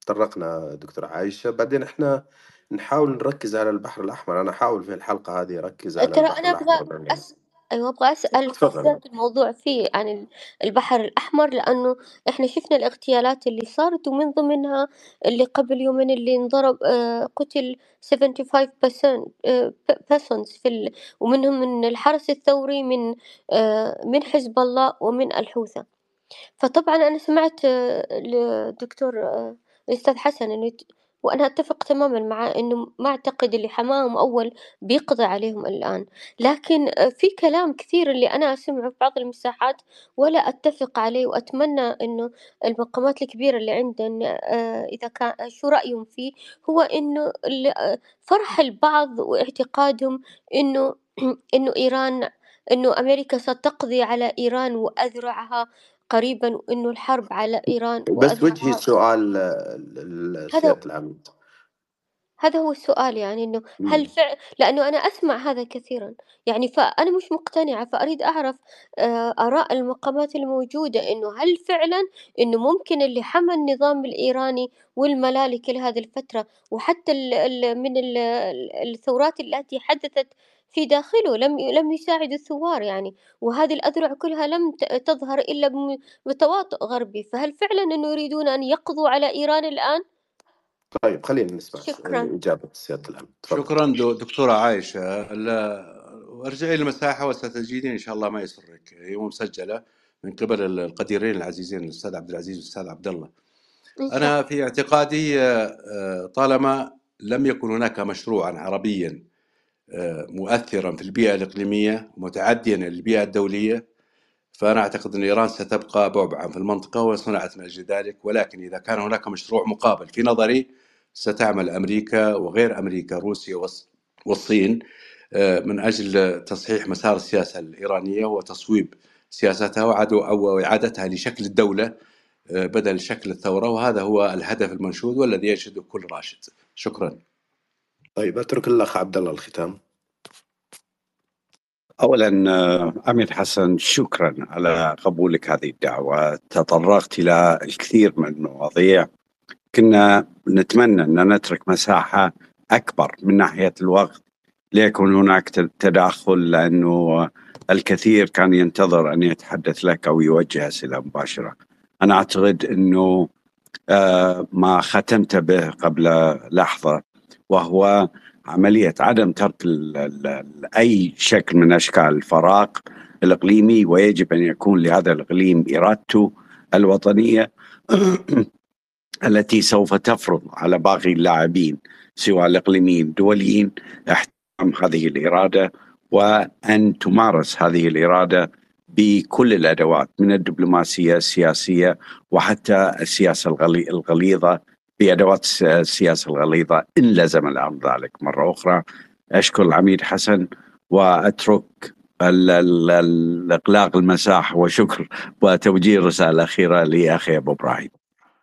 تطرقنا دكتورة عايشة. بعدين إحنا نحاول نركز على البحر الأحمر. أنا أحاول في الحلقة هذه أركز على ترى البحر أنا أبغى الأحمر. أس... أيوة أبغى أسأل بالذات الموضوع فيه عن البحر الأحمر لأنه إحنا شفنا الاغتيالات اللي صارت ومن ضمنها اللي قبل يومين اللي انضرب آه، قتل 75 persons في ال... ومنهم من الحرس الثوري من آه، من حزب الله ومن الحوثة. فطبعا أنا سمعت الدكتور آه، الأستاذ حسن إنه وأنا أتفق تمامًا مع إنه ما أعتقد اللي حماهم أول بيقضي عليهم الآن، لكن في كلام كثير اللي أنا أسمعه في بعض المساحات ولا أتفق عليه وأتمنى إنه المقامات الكبيرة اللي عندنا آه، إذا كان شو رأيهم فيه هو إنه فرح البعض واعتقادهم إنه إنه إيران إنه أمريكا ستقضي على إيران وأذرعها قريبا وإنه الحرب على إيران بس وجهي السؤال سيادة العميد هذا هو السؤال يعني إنه هل فعلا لأنه أنا أسمع هذا كثيرا. يعني فأنا مش مقتنعة فأريد أعرف آه، آراء المقامات الموجودة إنه هل فعلا إنه ممكن اللي حمى النظام الإيراني والملالكي لهذه الفترة وحتى ال ال من ال الثورات التي حدثت في داخله لم لم يساعد الثوار يعني وهذه الأذرع كلها لم تظهر إلا بتواطؤ غربي. فهل فعلا أنه يريدون أن يقضوا على إيران الآن؟ طيب خلينا نسمع شكرا. إجابة سيادة الأمن. شكرا دكتورة عايشة. ارجعي للمساحة وستجدين إن شاء الله ما يسرك. هي مسجلة من قبل القديرين العزيزين الأستاذ عبد العزيز والأستاذ عبد الله. أنا في اعتقادي آه، طالما لم يكن هناك مشروعا عربيا مؤثرا في البيئة الإقليمية متعديا للبيئة الدولية. فأنا أعتقد أن إيران ستبقى بعبعا في المنطقة وصنعت من أجل ذلك. ولكن إذا كان هناك مشروع مقابل في نظري ستعمل أمريكا وغير أمريكا روسيا والصين آه، من أجل تصحيح مسار السياسة الإيرانية وتصويب سياستها وإعادتها لشكل الدولة آه، بدل شكل الثورة. وهذا هو الهدف المنشود والذي يجده كل راشد. شكرا. طيب اترك الأخ عبد الله الختام. اولا آه، أمير حسن شكرا على قبولك هذه الدعوة. تطرقت إلى الكثير من المواضيع. كنا نتمنى أن نترك مساحة أكبر من ناحية الوقت ليكون هناك تداخل لأنه الكثير كان ينتظر أن يتحدث لك أو يوجه أسئلة مباشرة. أنا أعتقد أنه آه، ما ختمت به قبل لحظة وهو عملية عدم ترك ال ال أي شكل من أشكال الفراق الإقليمي ويجب أن يكون لهذا الإقليم إرادته الوطنية التي سوف تفرض على باقي اللاعبين سواء الإقليميين الدوليين احترام هذه الإرادة وأن تمارس هذه الإرادة بكل الأدوات من الدبلوماسية السياسية وحتى السياسة الغليظة بأدوات السياسة الغليظة إن لزم الأمر ذلك. مرة أخرى أشكر العميد حسن وأترك الإقلاق المساح وشكر وتوجيه رسالة أخيرة لأخي أبو إبراهيم.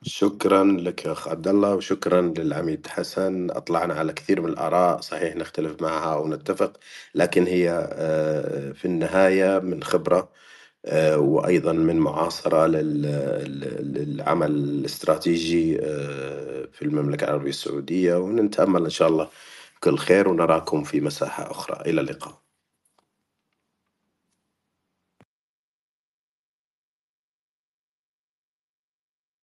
شكرا لك أخ عبد الله وشكرا للعميد حسن. أطلعنا على كثير من الآراء صحيح نختلف معها أو نتفق لكن هي آه، في النهاية من خبرة وأيضا من معاصرة للعمل الاستراتيجي آه، في المملكة العربية السعودية ونتأمل إن شاء الله كل خير ونراكم في مساحة أخرى. إلى اللقاء.